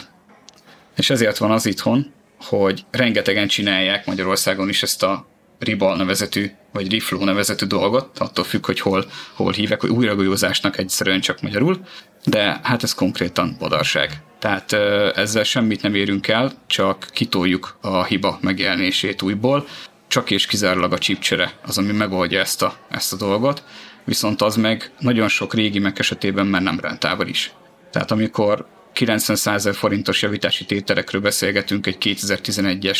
S3: És ezért van az itthon, hogy rengetegen csinálják Magyarországon is ezt a Ribal nevezetű, vagy Riflow nevezetű dolgot, attól függ, hogy hol, hol hívek, hogy újragolyózásnak egyszerűen csak magyarul, de hát ez konkrétan badarság. Tehát ezzel semmit nem érünk el, csak kitoljuk a hiba megjelenését újból, csak és kizárólag a chipcsere az, ami megoldja ezt a, ezt a dolgot, viszont az meg nagyon sok régi meg esetében már nem rentából is. Tehát amikor 90 forintos javítási tételekről beszélgetünk egy 2011-es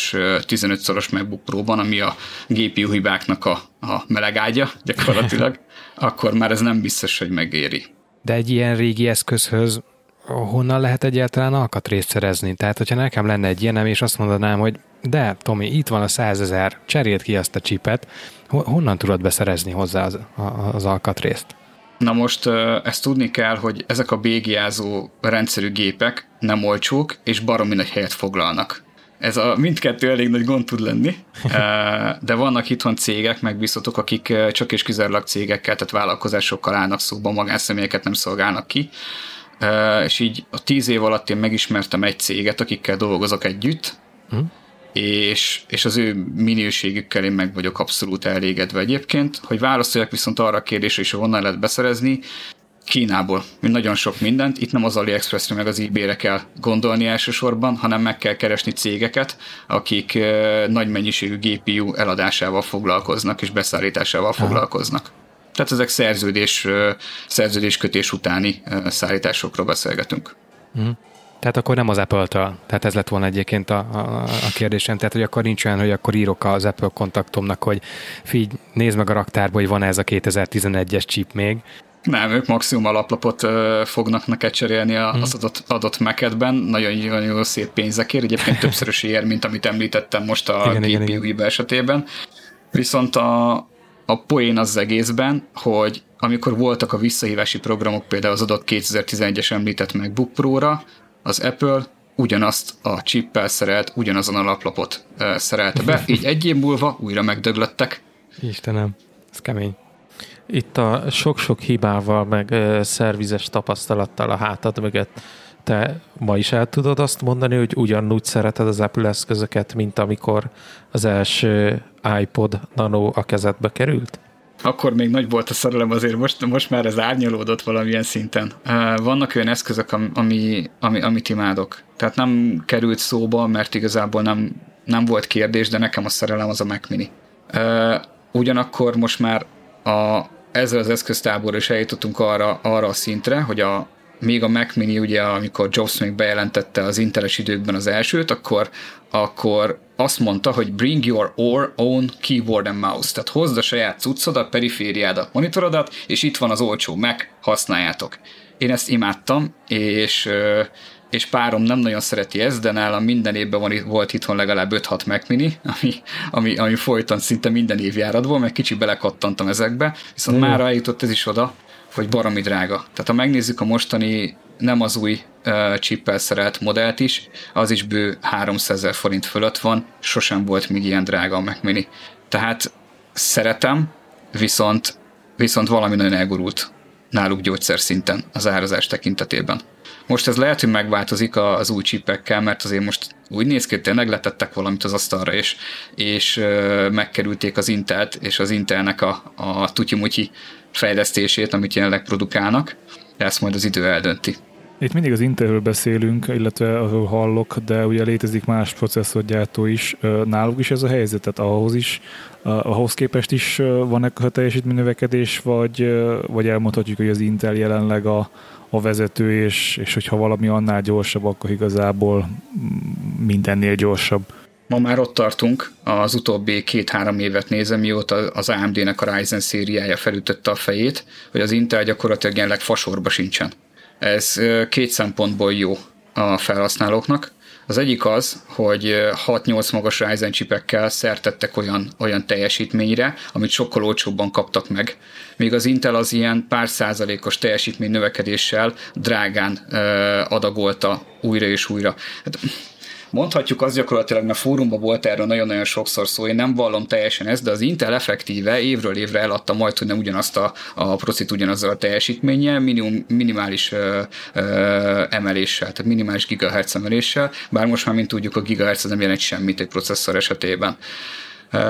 S3: 15-szoros MacBook Pro-ban, ami a GPU hibáknak a, a melegágya gyakorlatilag, akkor már ez nem biztos, hogy megéri.
S4: De egy ilyen régi eszközhöz honnan lehet egyáltalán alkatrészt szerezni? Tehát, hogyha nekem lenne egy ilyenem, és azt mondanám, hogy de, Tomi, itt van a százezer, cseréld ki azt a csipet, honnan tudod beszerezni hozzá az, az alkatrészt?
S3: Na most ezt tudni kell, hogy ezek a bégiázó rendszerű gépek nem olcsók, és baromi nagy helyet foglalnak. Ez a mindkettő elég nagy gond tud lenni, de vannak itthon cégek, megbízhatók, akik csak és kizárólag cégekkel, tehát vállalkozásokkal állnak szóba, magánszemélyeket nem szolgálnak ki, és így a tíz év alatt én megismertem egy céget, akikkel dolgozok együtt, hm? és, és az ő minőségükkel én meg vagyok abszolút elégedve egyébként. Hogy válaszoljak viszont arra a kérdésre is, hogy honnan lehet beszerezni, Kínából, mint nagyon sok mindent. Itt nem az AliExpressre meg az eBay-re kell gondolni elsősorban, hanem meg kell keresni cégeket, akik nagy mennyiségű GPU eladásával foglalkoznak és beszállításával Aha. foglalkoznak. Tehát ezek szerződés, szerződéskötés utáni szállításokról beszélgetünk.
S4: Uh-huh. Tehát akkor nem az Apple-től. Tehát ez lett volna egyébként a, a, a kérdésem. Tehát, hogy akkor nincs olyan, hogy akkor írok az Apple kontaktomnak, hogy figy, nézd meg a raktárba, hogy van ez a 2011-es chip még.
S3: Nem, ők maximum alaplapot uh, fognak neked cserélni hmm. az adott, adott Mac-edben, nagyon, nagyon jó szép pénzekért, egyébként többszörös ér, mint amit említettem most a igen, GPU hiba esetében. Viszont a, a poén az egészben, hogy amikor voltak a visszahívási programok, például az adott 2011-es említett MacBook Pro-ra, az Apple ugyanazt a chippel szerelt, ugyanazon a laplapot szerelte be, így egy év múlva újra megdöglöttek.
S4: Istenem, ez kemény.
S1: Itt a sok-sok hibával, meg szervizes tapasztalattal a hátad mögött te ma is el tudod azt mondani, hogy ugyanúgy szereted az Apple eszközöket, mint amikor az első iPod Nano a kezedbe került?
S3: akkor még nagy volt a szerelem, azért most, most már ez árnyalódott valamilyen szinten. Vannak olyan eszközök, ami, ami, amit imádok. Tehát nem került szóba, mert igazából nem, nem volt kérdés, de nekem a szerelem az a Mac Mini. Ugyanakkor most már a, ezzel az eszköztáborra is eljutottunk arra, arra a szintre, hogy a, még a Mac Mini, ugye, amikor Jobs még bejelentette az inteles időkben az elsőt, akkor, akkor azt mondta, hogy bring your own keyboard and mouse, tehát hozd a saját cuccodat, perifériádat, monitorodat, és itt van az olcsó Mac, használjátok. Én ezt imádtam, és és párom nem nagyon szereti ezt, de nálam minden évben van, volt itthon legalább 5-6 Mac Mini, ami, ami, ami folyton szinte minden évjáratból, meg kicsit belekattantam ezekbe, viszont már eljutott ez is oda, hogy baromi drága. Tehát ha megnézzük a mostani nem az új uh, chippel szerelt modellt is, az is bő 300 ezer forint fölött van, sosem volt még ilyen drága a Mac Mini. Tehát szeretem, viszont, viszont valami nagyon elgurult náluk gyógyszer szinten az árazás tekintetében. Most ez lehet, hogy megváltozik az új csipekkel, mert azért most úgy néz ki, hogy tényleg letettek valamit az asztalra, és, és megkerülték az Intelt, és az Intelnek a, a tutyimutyi fejlesztését, amit jelenleg produkálnak, de ezt majd az idő eldönti.
S2: Itt mindig az Intelről beszélünk, illetve ahol hallok, de ugye létezik más processzorgyártó is. Náluk is ez a helyzet, tehát ahhoz is, ahhoz képest is van-e teljesítménynövekedés, vagy, vagy elmondhatjuk, hogy az Intel jelenleg a, a vezető, és, és hogyha valami annál gyorsabb, akkor igazából mindennél gyorsabb.
S3: Ma már ott tartunk, az utóbbi két-három évet nézem, mióta az AMD-nek a Ryzen szériája felütötte a fejét, hogy az Intel gyakorlatilag jelenleg fasorba sincsen. Ez két szempontból jó a felhasználóknak. Az egyik az, hogy 6-8 magas Ryzen csipekkel szertettek olyan, olyan teljesítményre, amit sokkal olcsóbban kaptak meg. Míg az Intel az ilyen pár százalékos teljesítmény növekedéssel drágán ö, adagolta újra és újra. Hát, mondhatjuk az gyakorlatilag, mert fórumban volt erről nagyon-nagyon sokszor szó, én nem vallom teljesen ezt, de az Intel effektíve évről évre eladta majd, hogy nem ugyanazt a, a procit ugyanazzal a teljesítménnyel, minimum, minimális ö, ö, emeléssel, tehát minimális gigahertz emeléssel, bár most már, mint tudjuk, a gigahertz nem jelent semmit egy processzor esetében.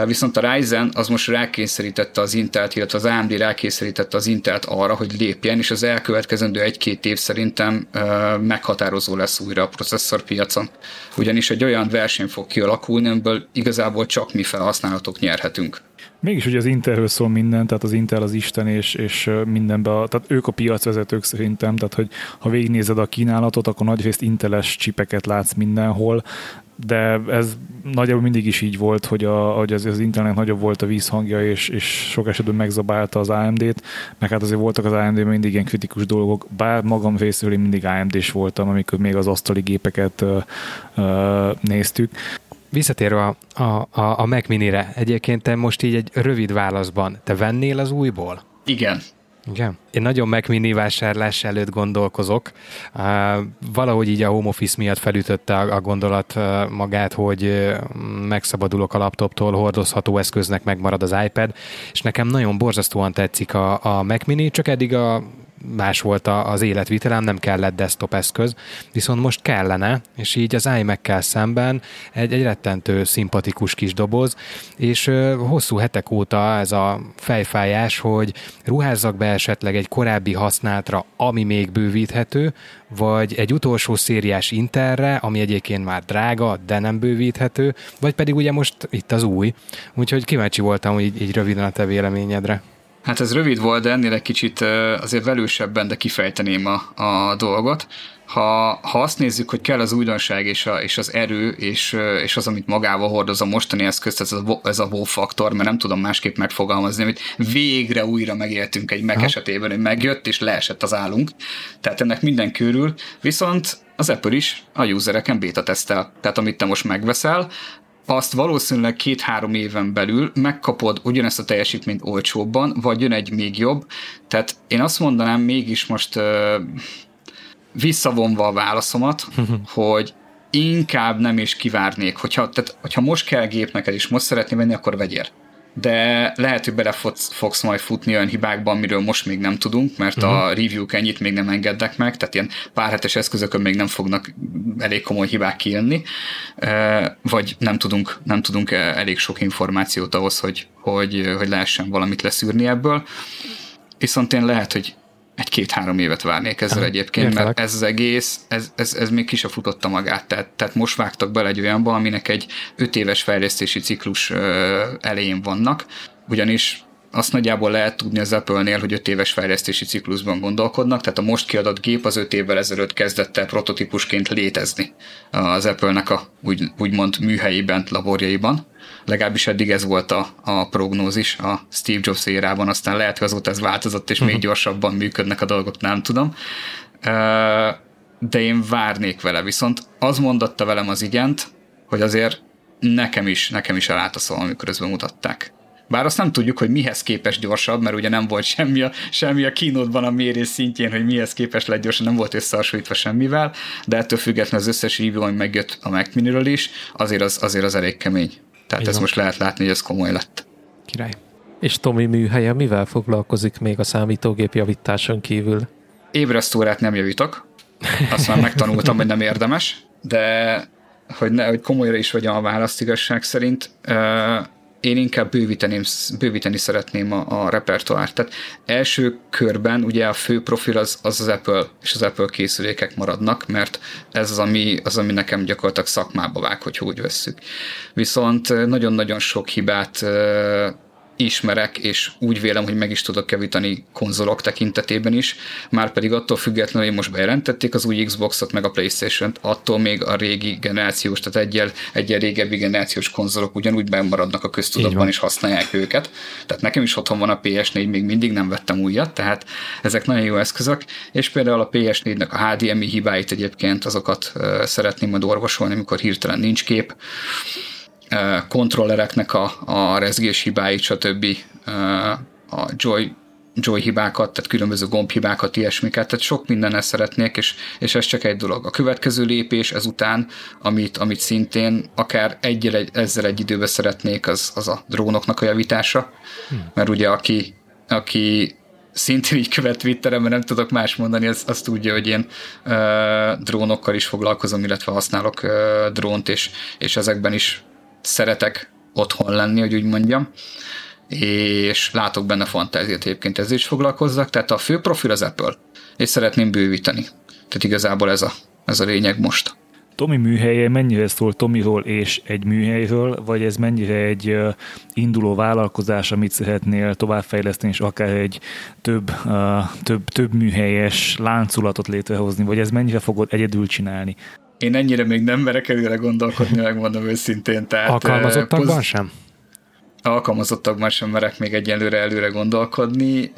S3: Viszont a Ryzen az most rákényszerítette az Intelt, illetve az AMD rákényszerítette az Intelt arra, hogy lépjen, és az elkövetkezendő egy-két év szerintem meghatározó lesz újra a processzorpiacon. Ugyanis egy olyan verseny fog kialakulni, amiből igazából csak mi felhasználhatók nyerhetünk.
S2: Mégis ugye az Intelről szól minden, tehát az Intel az Isten, és, és mindenben, a, tehát ők a piacvezetők szerintem, tehát hogy ha végignézed a kínálatot, akkor nagyrészt Inteles csipeket látsz mindenhol, de ez nagyjából mindig is így volt, hogy, a, hogy az, az Intelnek nagyobb volt a vízhangja, és, és sok esetben megzabálta az AMD-t, meg hát azért voltak az AMD-ben mindig ilyen kritikus dolgok, bár magam részéről én mindig AMD-s voltam, amikor még az asztali gépeket uh, uh, néztük.
S4: Visszatérve a, a, a Mac Mini-re, egyébként te most így egy rövid válaszban, te vennél az újból?
S3: Igen.
S4: Igen. Én nagyon Mac Mini vásárlás előtt gondolkozok. Uh, valahogy így a home office miatt felütötte a, a gondolat uh, magát, hogy uh, megszabadulok a laptoptól, hordozható eszköznek megmarad az iPad, és nekem nagyon borzasztóan tetszik a, a Mac Mini, csak eddig a más volt az életvitelem, nem kellett desktop eszköz, viszont most kellene, és így az iMac-kel szemben egy, egy rettentő szimpatikus kis doboz, és hosszú hetek óta ez a fejfájás, hogy ruházzak be esetleg egy korábbi használtra, ami még bővíthető, vagy egy utolsó szériás Interre, ami egyébként már drága, de nem bővíthető, vagy pedig ugye most itt az új. Úgyhogy kíváncsi voltam, így, így röviden a te véleményedre.
S3: Hát ez rövid volt, de ennél egy kicsit azért velősebben, de kifejteném a, a dolgot. Ha, ha azt nézzük, hogy kell az újdonság és, a, és az erő, és, és az, amit magával hordoz a mostani eszköz, ez a, ez a wow faktor, mert nem tudom másképp megfogalmazni, amit végre újra megéltünk egy meg esetében, hogy megjött és leesett az állunk. Tehát ennek minden körül. Viszont az Apple is a usereken beta tesztel. Tehát amit te most megveszel, azt valószínűleg két-három éven belül megkapod ugyanezt a teljesítményt olcsóbban, vagy jön egy még jobb. Tehát én azt mondanám mégis most visszavonva a válaszomat, hogy inkább nem is kivárnék. Hogyha, tehát, hogyha most kell gép neked, és most szeretné venni, akkor vegyél de lehet, hogy bele fogsz majd futni olyan hibákban, amiről most még nem tudunk, mert uh-huh. a mhm. review-k ennyit még nem engednek meg, tehát ilyen párhetes eszközökön még nem fognak elég komoly hibák kijönni, vagy nem tudunk, nem tudunk elég sok információt ahhoz, hogy, hogy, hogy lehessen valamit leszűrni ebből. Viszont én lehet, hogy egy-két-három évet várnék ezzel egyébként, Értelek. mert ez az egész, ez, ez, ez még ki se futotta magát. Tehát, tehát most vágtak bele egy olyanba, aminek egy öt éves fejlesztési ciklus elején vannak, ugyanis azt nagyjából lehet tudni az Apple-nél, hogy 5 éves fejlesztési ciklusban gondolkodnak, tehát a most kiadott gép az 5 évvel ezelőtt kezdett el prototípusként létezni az Apple-nek a úgy, úgymond műhelyében, laborjaiban. Legalábbis eddig ez volt a, a prognózis a Steve Jobs érában, aztán lehet, hogy azóta ez változott, és uh-huh. még mhm. gyorsabban működnek a dolgok, nem tudom. De én várnék vele, viszont az mondatta velem az igent, hogy azért nekem is, nekem is elállt a szó, amikor ezt bemutatták. Bár azt nem tudjuk, hogy mihez képes gyorsabb, mert ugye nem volt semmi a, semmi a kínódban a mérés szintjén, hogy mihez képes lett gyorsan, nem volt összehasonlítva semmivel, de ettől függetlenül az összes review, ami megjött a Mac Miniről is, azért az, azért az elég kemény. Tehát Igen. ez most lehet látni, hogy ez komoly lett.
S4: Király.
S1: És Tomi műhelye mivel foglalkozik még a számítógép javításon kívül?
S3: Ébresztórát nem javítok, azt már megtanultam, hogy nem érdemes, de hogy, ne, hogy komolyra is vegyem a választ igazság szerint, én inkább bővíteném, bővíteni szeretném a, a repertoárt. Tehát első körben ugye a fő profil az, az az Apple és az Apple készülékek maradnak, mert ez az, ami, az, ami nekem gyakorlatilag szakmába vág, hogy úgy vesszük. Viszont nagyon-nagyon sok hibát ismerek, és úgy vélem, hogy meg is tudok javítani konzolok tekintetében is, már pedig attól függetlenül, hogy most bejelentették az új Xboxot, meg a Playstation-t, attól még a régi generációs, tehát egyel, egyel régebbi generációs konzolok ugyanúgy bemaradnak a köztudatban, és használják őket. Tehát nekem is otthon van a PS4, még mindig nem vettem újat, tehát ezek nagyon jó eszközök, és például a PS4-nek a HDMI hibáit egyébként azokat szeretném majd orvosolni, amikor hirtelen nincs kép kontrollereknek a, a rezgés hibáit, stb. a joy, joy hibákat, tehát különböző gombhibákat, ilyesmiket, tehát sok mindennel szeretnék, és, és ez csak egy dolog. A következő lépés ezután, amit, amit szintén akár egyel, egy, ezzel egy időben szeretnék, az, az a drónoknak a javítása, hmm. mert ugye aki, aki szintén így követ Twitteren, mert nem tudok más mondani, azt, azt tudja, hogy én uh, drónokkal is foglalkozom, illetve használok uh, drónt, és, és ezekben is szeretek otthon lenni, hogy úgy mondjam, és látok benne fantáziát egyébként ezzel is foglalkozzak, tehát a fő profil az Apple, és szeretném bővíteni. Tehát igazából ez a, ez a lényeg most.
S2: Tomi műhelye mennyire szól Tomiról és egy műhelyről, vagy ez mennyire egy induló vállalkozás, amit szeretnél továbbfejleszteni, és akár egy több, több, több műhelyes lánculatot létrehozni, vagy ez mennyire fogod egyedül csinálni?
S3: Én ennyire még nem merek előre gondolkodni, megmondom őszintén. Tehát,
S4: Alkalmazottakban poz... sem?
S3: Alkalmazottakban sem merek még egyelőre előre gondolkodni.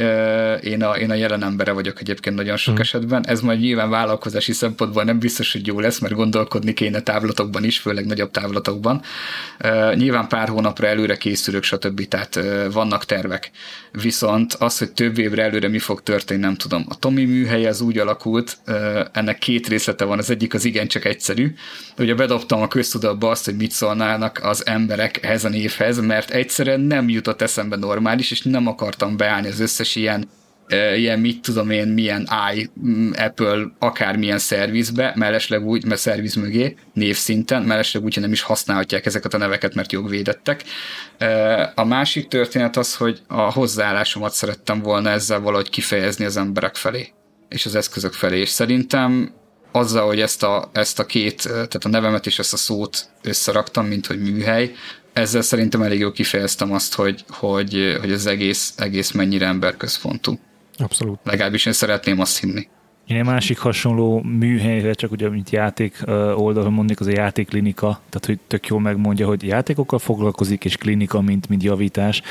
S3: Én a, én a jelen embere vagyok egyébként nagyon sok hmm. esetben. Ez majd nyilván vállalkozási szempontból nem biztos, hogy jó lesz, mert gondolkodni kéne távlatokban is, főleg nagyobb távlatokban. Nyilván pár hónapra előre készülök, stb. Tehát vannak tervek. Viszont az, hogy több évre előre mi fog történni, nem tudom. A Tomi műhely az úgy alakult, ennek két részlete van, az egyik az igencsak egyszerű. Ugye bedobtam a köztudatba azt, hogy mit szólnának az emberek a névhez, mert egy egyszerűen nem jutott eszembe normális, és nem akartam beállni az összes ilyen ilyen mit tudom én, milyen i, mm, Apple, akármilyen szervizbe, mellesleg úgy, mert szerviz mögé, névszinten, mellesleg úgy, hogy nem is használhatják ezeket a neveket, mert jogvédettek. A másik történet az, hogy a hozzáállásomat szerettem volna ezzel valahogy kifejezni az emberek felé, és az eszközök felé, és szerintem azzal, hogy ezt a, ezt a két, tehát a nevemet és ezt a szót összeraktam, mint hogy műhely, ezzel szerintem elég jól kifejeztem azt, hogy, hogy, hogy az egész, egész mennyire emberközpontú.
S4: Abszolút.
S3: Legalábbis én szeretném azt hinni.
S2: Én egy másik hasonló műhelyre, csak ugye, mint játék oldalon mondnék, az a játékklinika, tehát hogy tök jól megmondja, hogy játékokkal foglalkozik, és klinika, mint, mint javítás.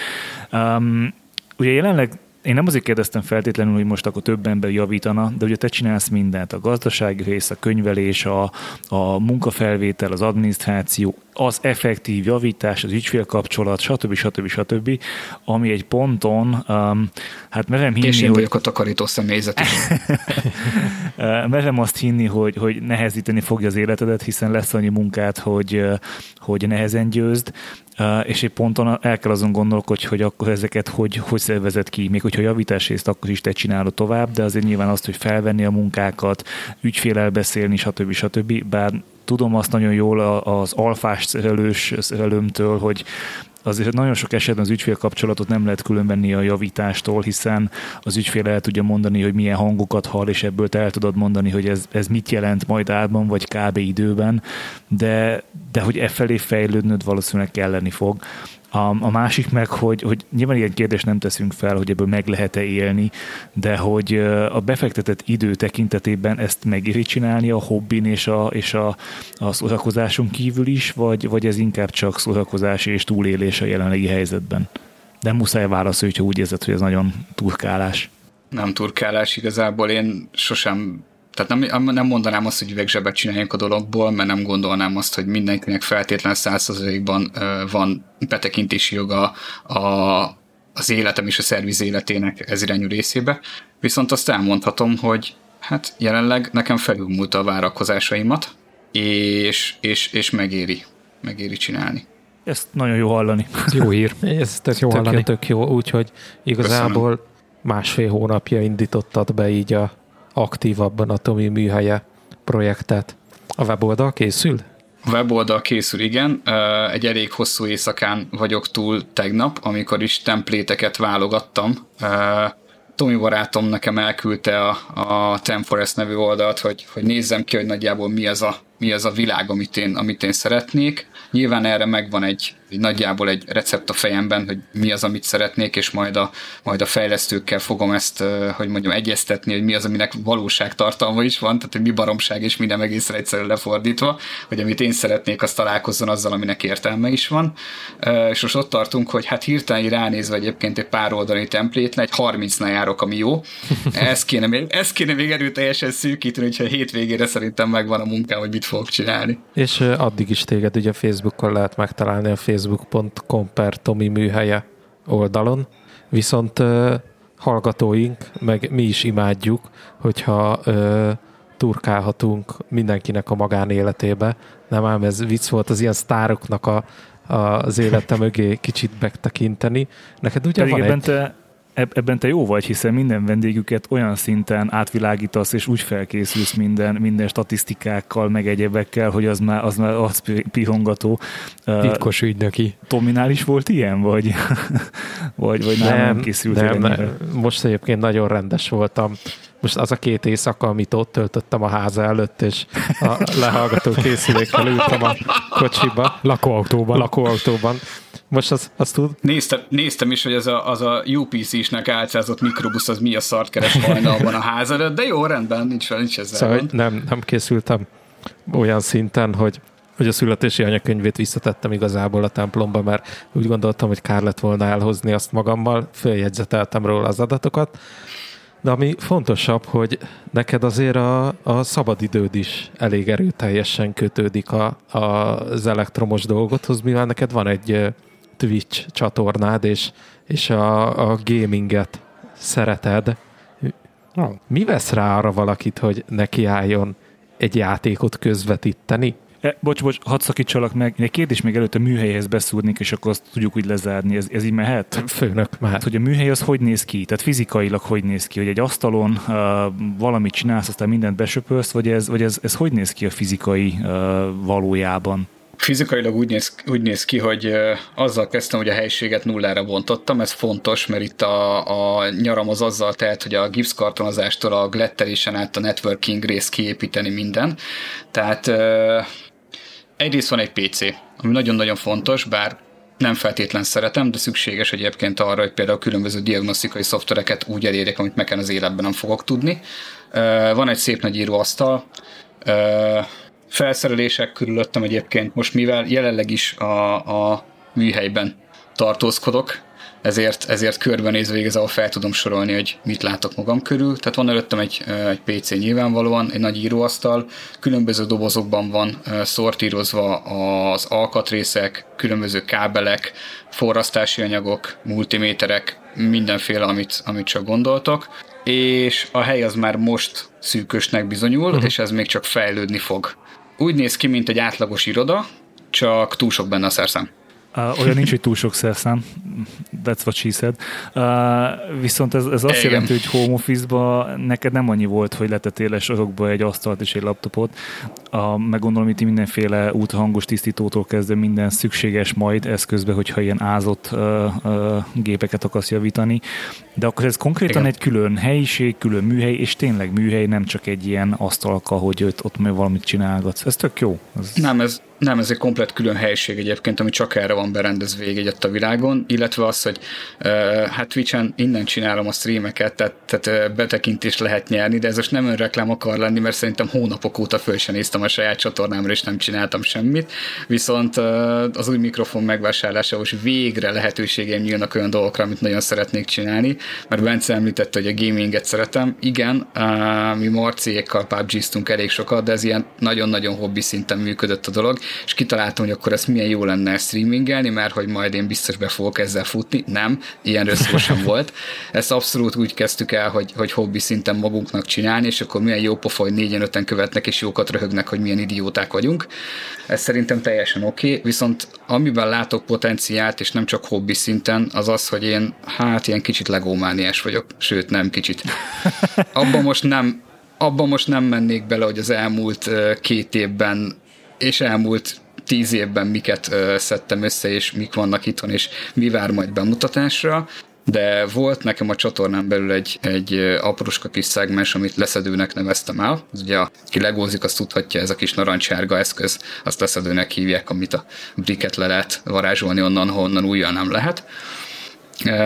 S2: Um, ugye jelenleg én nem azért kérdeztem feltétlenül, hogy most akkor több ember javítana, de ugye te csinálsz mindent, a gazdasági rész, a könyvelés, a, a munkafelvétel, az adminisztráció, az effektív javítás, az ügyfélkapcsolat, stb. stb. stb. ami egy ponton, um, hát merem hinni, És
S3: én vagyok hogy... a takarító személyzet.
S2: merem azt hinni, hogy, hogy nehezíteni fogja az életedet, hiszen lesz annyi munkát, hogy, hogy nehezen győzd, és egy ponton el kell azon gondolkodni, hogy akkor ezeket hogy, hogy szervezed ki, még hogyha javítás részt akkor is te csinálod tovább, de azért nyilván azt, hogy felvenni a munkákat, ügyfélel beszélni, stb. stb. Bár tudom azt nagyon jól az alfás szerelős szerelőmtől, hogy azért nagyon sok esetben az ügyfél kapcsolatot nem lehet különvenni a javítástól, hiszen az ügyfél el tudja mondani, hogy milyen hangokat hall, és ebből te el tudod mondani, hogy ez, ez mit jelent majd álban, vagy kb. időben, de, de hogy e felé fejlődnöd valószínűleg kelleni fog. A, a másik meg, hogy, hogy nyilván ilyen kérdést nem teszünk fel, hogy ebből meg lehet-e élni, de hogy a befektetett idő tekintetében ezt megéri csinálni a hobbin és a, és a, a szórakozáson kívül is, vagy, vagy ez inkább csak szórakozás és túlélés a jelenlegi helyzetben? De muszáj válaszolni, hogyha úgy érzed, hogy ez nagyon turkálás.
S3: Nem turkálás, igazából én sosem tehát nem, nem mondanám azt, hogy üvegzsebet csináljunk a dologból, mert nem gondolnám azt, hogy mindenkinek feltétlen százszerzalékban van betekintési joga a, az életem és a szerviz életének ez irányú részébe. Viszont azt elmondhatom, hogy hát jelenleg nekem felülmúlta a várakozásaimat, és, és, és megéri, megéri csinálni.
S2: Ezt nagyon jó hallani.
S4: Ez jó hír.
S1: Ez tök, jó tök hallani. Jó, tök jó, úgyhogy igazából Köszönöm. másfél hónapja indítottad be így a aktívabban a Tomi műhelye projektet. A weboldal készül?
S3: A weboldal készül, igen. Egy elég hosszú éjszakán vagyok túl tegnap, amikor is templéteket válogattam. Tomi barátom nekem elküldte a, a Temforest nevű oldalt, hogy, hogy nézzem ki, hogy nagyjából mi az a, mi az a világ, amit én, amit én szeretnék. Nyilván erre megvan egy, nagyjából egy recept a fejemben, hogy mi az, amit szeretnék, és majd a, majd a fejlesztőkkel fogom ezt, hogy mondjam, egyeztetni, hogy mi az, aminek valóságtartalma is van, tehát hogy mi baromság, és mi nem egészen egyszerűen lefordítva, hogy amit én szeretnék, az találkozzon azzal, aminek értelme is van. És most ott tartunk, hogy hát hirtelen ránézve egyébként egy pár oldali templétre, egy 30-nál járok, ami jó. Ezt kéne még, ezt kéne még erőteljesen szűkíteni, hogyha hétvégére szerintem megvan a munkám, hogy mit fogok csinálni.
S1: És addig is téged ugye Facebookon lehet megtalálni a facebook.com per Tomi műhelye oldalon, viszont hallgatóink, meg mi is imádjuk, hogyha turkálhatunk mindenkinek a magánéletébe. Nem ám ez vicc volt az ilyen sztároknak a, a, az élete mögé kicsit megtekinteni. Neked ugye
S2: Pedig
S1: van egy...
S2: te ebben te jó vagy, hiszen minden vendégüket olyan szinten átvilágítasz, és úgy felkészülsz minden, minden statisztikákkal, meg egyebekkel, hogy az már, az már az pihongató.
S4: Titkos ügynöki.
S2: Tominál is volt ilyen, vagy, vagy, vagy nem, nem készültél
S1: nem, nem, Most egyébként nagyon rendes voltam. Most az a két éjszaka, amit ott töltöttem a háza előtt, és a lehallgató készülékkel ültem a kocsiba.
S2: Lakóautóban.
S1: Lakóautóban. Most az, azt tud?
S3: Néztem, néztem is, hogy az a, az a UPC-snek álcázott mikrobusz az mi a szart keres hajnalban a ház előtt, de jó, rendben, nincs, nincs ezzel
S1: szóval, nem, nem készültem olyan szinten, hogy hogy a születési anyakönyvét visszatettem igazából a templomba, mert úgy gondoltam, hogy kár lett volna elhozni azt magammal, följegyzeteltem róla az adatokat, de ami fontosabb, hogy neked azért a, a szabadidőd is elég erőteljesen kötődik a, a, az elektromos dolgothoz, mivel neked van egy Twitch csatornád, és, és a, a gaminget szereted. Mi vesz rá arra valakit, hogy neki álljon egy játékot közvetíteni?
S2: E, bocs, bocs, hadd szakítsalak meg. Egy kérdés még előtt a műhelyhez beszúrnék, és akkor azt tudjuk úgy lezárni. Ez, ez így mehet?
S1: Főnök, mehet.
S2: Hogy a műhely az hogy néz ki? Tehát fizikailag hogy néz ki? Hogy egy asztalon uh, valamit csinálsz, aztán mindent besöpölsz, vagy ez, vagy ez, ez hogy néz ki a fizikai uh, valójában?
S3: Fizikailag úgy néz, úgy néz ki, hogy azzal kezdtem, hogy a helyiséget nullára bontottam, ez fontos, mert itt a, a nyaram az azzal tehet, hogy a gipszkartonozástól a glettelésen át a networking rész kiépíteni minden. Tehát egyrészt van egy PC, ami nagyon-nagyon fontos, bár nem feltétlen szeretem, de szükséges egyébként arra, hogy például különböző diagnosztikai szoftvereket úgy elérjek, amit meken az életben nem fogok tudni. Van egy szép nagy íróasztal, felszerelések körülöttem egyébként most, mivel jelenleg is a, a műhelyben tartózkodok, ezért, ezért körbenézve igazából fel tudom sorolni, hogy mit látok magam körül. Tehát van előttem egy, egy PC nyilvánvalóan, egy nagy íróasztal, különböző dobozokban van szortírozva az alkatrészek, különböző kábelek, forrasztási anyagok, multiméterek, mindenféle, amit, amit csak gondoltok és a hely az már most szűkösnek bizonyul, uh-huh. és ez még csak fejlődni fog. Úgy néz ki, mint egy átlagos iroda, csak túl sok benne a szerszám.
S2: Uh, olyan nincs, hogy túl sok szerszám. That's what she said. Uh, viszont ez, ez azt Igen. jelenti, hogy home office neked nem annyi volt, hogy letettél le sorokba egy asztalt és egy laptopot. Uh, meg gondolom, itt mindenféle úthangos tisztítótól kezdve minden szükséges majd eszközbe, hogyha ilyen ázott uh, uh, gépeket akarsz javítani. De akkor ez konkrétan Igen. egy külön helyiség, külön műhely, és tényleg műhely, nem csak egy ilyen asztalka, hogy ott, ott valamit csinálgatsz. Ez tök jó. Ez...
S3: Nem, ez, nem, ez egy komplet külön helység egyébként, ami csak erre van berendezve egyet a világon, illetve az, hogy uh, hát Twitch-en innen csinálom a streameket, tehát, tehát uh, betekintést lehet nyerni, de ez most nem önreklám akar lenni, mert szerintem hónapok óta föl sem néztem a saját csatornámra, és nem csináltam semmit, viszont uh, az új mikrofon megvásárlásához végre lehetőségeim nyílnak olyan dolgokra, amit nagyon szeretnék csinálni, mert Bence említette, hogy a gaminget szeretem. Igen, uh, mi Marciékkal pubg elég sokat, de ez ilyen nagyon-nagyon hobbi szinten működött a dolog, és kitaláltam, hogy akkor ezt milyen jó lenne streamingelni, mert hogy majd én biztos be fogok ezzel futni. Nem, ilyen szó sem volt. Ezt abszolút úgy kezdtük el, hogy, hogy hobbi szinten magunknak csinálni, és akkor milyen jó pofa, hogy négyen öten követnek, és jókat röhögnek, hogy milyen idióták vagyunk. Ez szerintem teljesen oké, okay. viszont amiben látok potenciált, és nem csak hobbi szinten, az az, hogy én hát ilyen kicsit legómániás vagyok, sőt nem kicsit. Abban most nem, abban most nem mennék bele, hogy az elmúlt két évben és elmúlt tíz évben miket szedtem össze, és mik vannak itthon, és mi vár majd bemutatásra, de volt nekem a csatornán belül egy, egy apróska kis szegmens, amit leszedőnek neveztem el. Ez ugye, aki legózik, azt tudhatja, ez a kis narancsárga eszköz, azt leszedőnek hívják, amit a briket le lehet varázsolni onnan, honnan újjal nem lehet.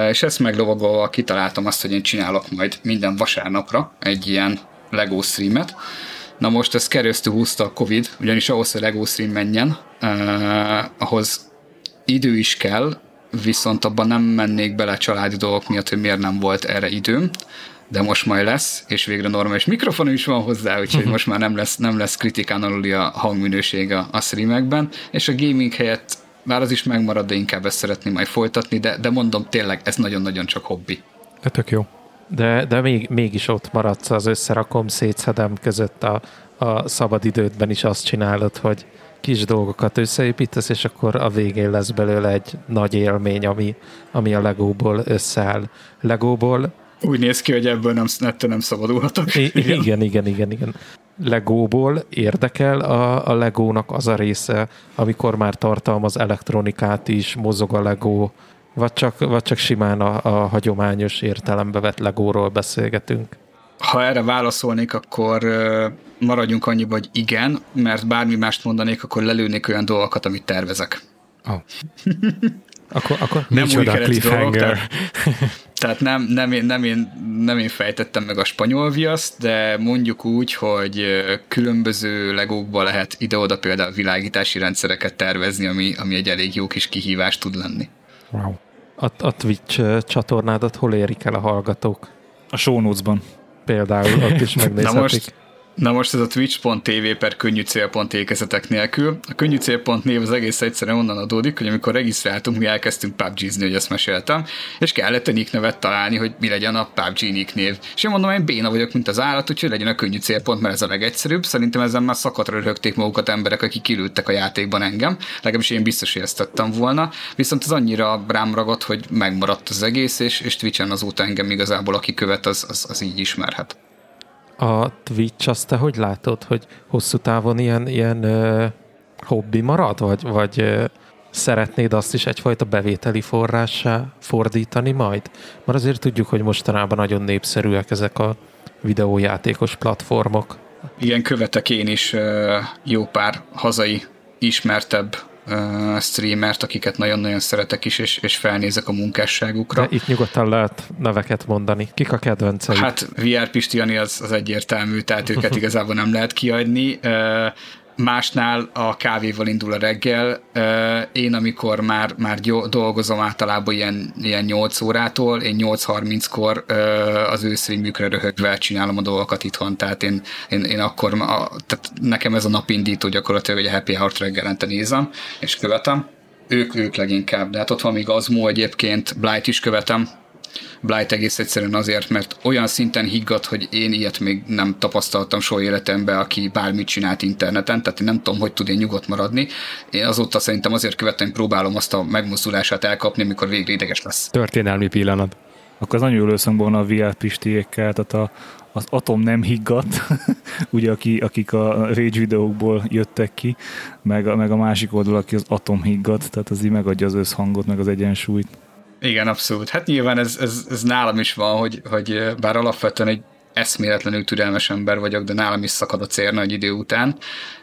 S3: És ezt meglovagolva kitaláltam azt, hogy én csinálok majd minden vasárnapra egy ilyen LEGO streamet. Na most ez keresztül húzta a Covid, ugyanis ahhoz, hogy LEGO stream menjen, eh, ahhoz idő is kell, viszont abban nem mennék bele családi dolgok miatt, hogy miért nem volt erre időm, de most majd lesz, és végre normális mikrofon is van hozzá, úgyhogy most már nem lesz, nem lesz kritikán aluli a hangminőség a, a streamekben, és a gaming helyett már az is megmarad, de inkább ezt szeretném majd folytatni, de, de mondom tényleg, ez nagyon-nagyon csak hobbi.
S2: Ez tök jó.
S1: De, de még, mégis ott maradsz az összerakom, szétszedem között a, a szabadidődben is azt csinálod, hogy kis dolgokat összeépítesz, és akkor a végén lesz belőle egy nagy élmény, ami, ami a Legóból összeáll. Legóból
S3: úgy néz ki, hogy ebből nem, nette nem szabadulhatok.
S1: I- igen, igen, igen, igen. igen. Legóból érdekel a, a Legónak az a része, amikor már tartalmaz elektronikát is, mozog a Legó, vagy csak, vagy csak simán a, a hagyományos értelembe vett Legóról beszélgetünk?
S3: Ha erre válaszolnék, akkor maradjunk annyiba, hogy igen, mert bármi mást mondanék, akkor lelőnék olyan dolgokat, amit tervezek. Oh.
S1: akkor, akkor
S3: nem új keretű dolgok, tehát, tehát nem, nem, én, nem, én, nem én fejtettem meg a spanyol viaszt, de mondjuk úgy, hogy különböző legókba lehet ide-oda például világítási rendszereket tervezni, ami, ami egy elég jó kis kihívás tud lenni.
S1: Wow. A, a Twitch csatornádat hol érik el a hallgatók?
S2: A show notes-ban.
S1: Például ott is megnézhetik.
S3: Na most, Na most ez a twitch.tv per könnyű célpont ékezetek nélkül. A könnyű célpont név az egész egyszerűen onnan adódik, hogy amikor regisztráltunk, mi elkezdtünk PUBG-zni, hogy ezt meséltem, és kellett egy nevet találni, hogy mi legyen a PUBG név. És én mondom, én béna vagyok, mint az állat, úgyhogy legyen a könnyű célpont, mert ez a legegyszerűbb. Szerintem ezen már szakadra röhögték magukat emberek, akik kilőttek a játékban engem. Legalábbis én biztos éreztettem volna. Viszont az annyira rám ragadt, hogy megmaradt az egész, és, és Twitch-en azóta engem igazából, aki követ, az, az, az így ismerhet
S1: a Twitch azt te hogy látod, hogy hosszú távon ilyen, ilyen uh, hobbi marad, vagy, vagy uh, szeretnéd azt is egyfajta bevételi forrássá fordítani majd? Mert azért tudjuk, hogy mostanában nagyon népszerűek ezek a videójátékos platformok.
S3: Igen, követek én is jó pár hazai ismertebb uh, streamert, akiket nagyon-nagyon szeretek is, és, és felnézek a munkásságukra.
S1: De itt nyugodtan lehet neveket mondani. Kik a kedvencei?
S3: Hát VR Pistiani az, az egyértelmű, tehát őket igazából nem lehet kiadni. Uh, másnál a kávéval indul a reggel. Én, amikor már, már dolgozom általában ilyen, ilyen 8 órától, én 8.30-kor az ő streamjükre röhögve csinálom a dolgokat itthon, tehát én, én, én akkor, a, tehát nekem ez a napindító gyakorlatilag, hogy a Happy Heart reggelente nézem, és követem. Ők, ők leginkább, de hát ott van még Azmo egyébként, Blight is követem, Blight egész egyszerűen azért, mert olyan szinten higgadt, hogy én ilyet még nem tapasztaltam soha életemben, aki bármit csinált interneten, tehát én nem tudom, hogy tud én nyugodt maradni. Én azóta szerintem azért követem, próbálom azt a megmozdulását elkapni, amikor végre ideges lesz.
S2: Történelmi pillanat. Akkor az nagyon jól összhangban a VR Pistiékkel, tehát a, az Atom nem higgadt, ugye aki, akik a Rage videókból jöttek ki, meg meg a másik oldal, aki az Atom higgadt, tehát az így megadja az összhangot, meg az egyensúlyt.
S3: Igen, abszolút. Hát nyilván ez, ez, ez nálam is van, hogy, hogy bár alapvetően egy eszméletlenül türelmes ember vagyok, de nálam is szakad a cérna egy idő után,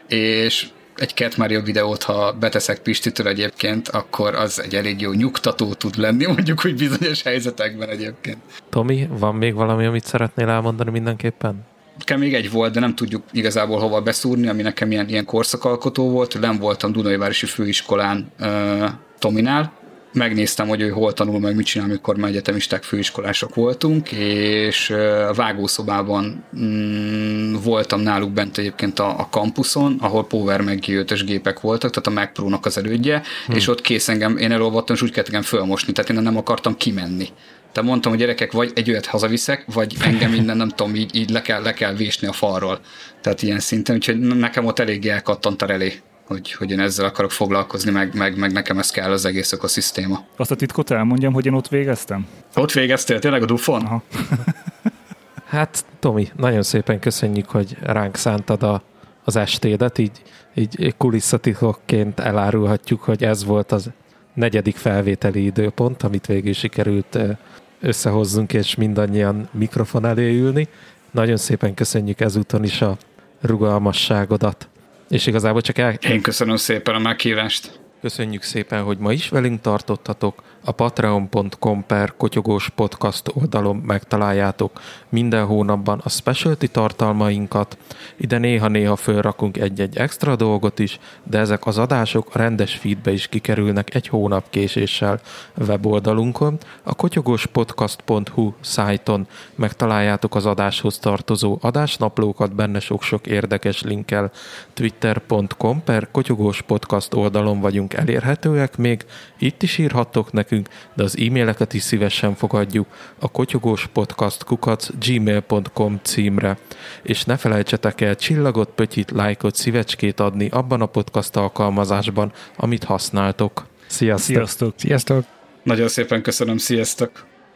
S3: és egy Cat Mario videót, ha beteszek Pistitől egyébként, akkor az egy elég jó nyugtató tud lenni, mondjuk úgy bizonyos helyzetekben egyébként.
S1: Tomi, van még valami, amit szeretnél elmondani mindenképpen?
S3: Nekem még egy volt, de nem tudjuk igazából hova beszúrni, ami nekem ilyen, ilyen korszakalkotó volt. Nem voltam Dunajvárosi Főiskolán uh, Tominál, megnéztem, hogy ő hol tanul, meg mit csinál, amikor már egyetemisták, főiskolások voltunk, és a vágószobában mm, voltam náluk bent egyébként a, a kampuszon, ahol Power meg g gépek voltak, tehát a Mac Pro-nak az elődje, hmm. és ott kész engem, én elolvattam, és úgy kellett engem fölmosni, tehát én nem akartam kimenni. Tehát mondtam, hogy gyerekek, vagy egy olyat hazaviszek, vagy engem innen nem tudom, így, így le, kell, le kell vésni a falról. Tehát ilyen szinten, úgyhogy nekem ott eléggé elkattant a relé hogy, hogy én ezzel akarok foglalkozni, meg, meg, meg nekem ez kell az egész ökoszisztéma.
S2: Azt a titkot elmondjam, hogy én ott végeztem?
S3: Ott végeztél, tényleg a Dufon? Aha.
S1: hát, Tomi, nagyon szépen köszönjük, hogy ránk szántad a, az estédet, így, így kulisszatitokként elárulhatjuk, hogy ez volt az negyedik felvételi időpont, amit végül sikerült összehozzunk, és mindannyian mikrofon elé ülni. Nagyon szépen köszönjük ezúton is a rugalmasságodat. És igazából csak el...
S3: Én köszönöm szépen a meghívást.
S1: Köszönjük szépen, hogy ma is velünk tartottatok. A patreon.com per kotyogós podcast oldalon megtaláljátok minden hónapban a specialty tartalmainkat. Ide néha-néha fölrakunk egy-egy extra dolgot is, de ezek az adások a rendes feedbe is kikerülnek egy hónap késéssel weboldalunkon. A kotyogóspodcast.hu szájton megtaláljátok az adáshoz tartozó adásnaplókat, benne sok-sok érdekes linkkel. Twitter.com per kotyogós podcast oldalon vagyunk elérhetőek még, itt is írhattok nekünk nekünk, de az e-maileket is szívesen fogadjuk a kotyogós podcast kukac gmail.com címre. És ne felejtsetek el csillagot, pötyit, lájkot, szívecskét adni abban a podcast alkalmazásban, amit használtok. Sziasztok!
S2: Sziasztok!
S4: Sziasztok!
S3: Nagyon szépen köszönöm, sziasztok!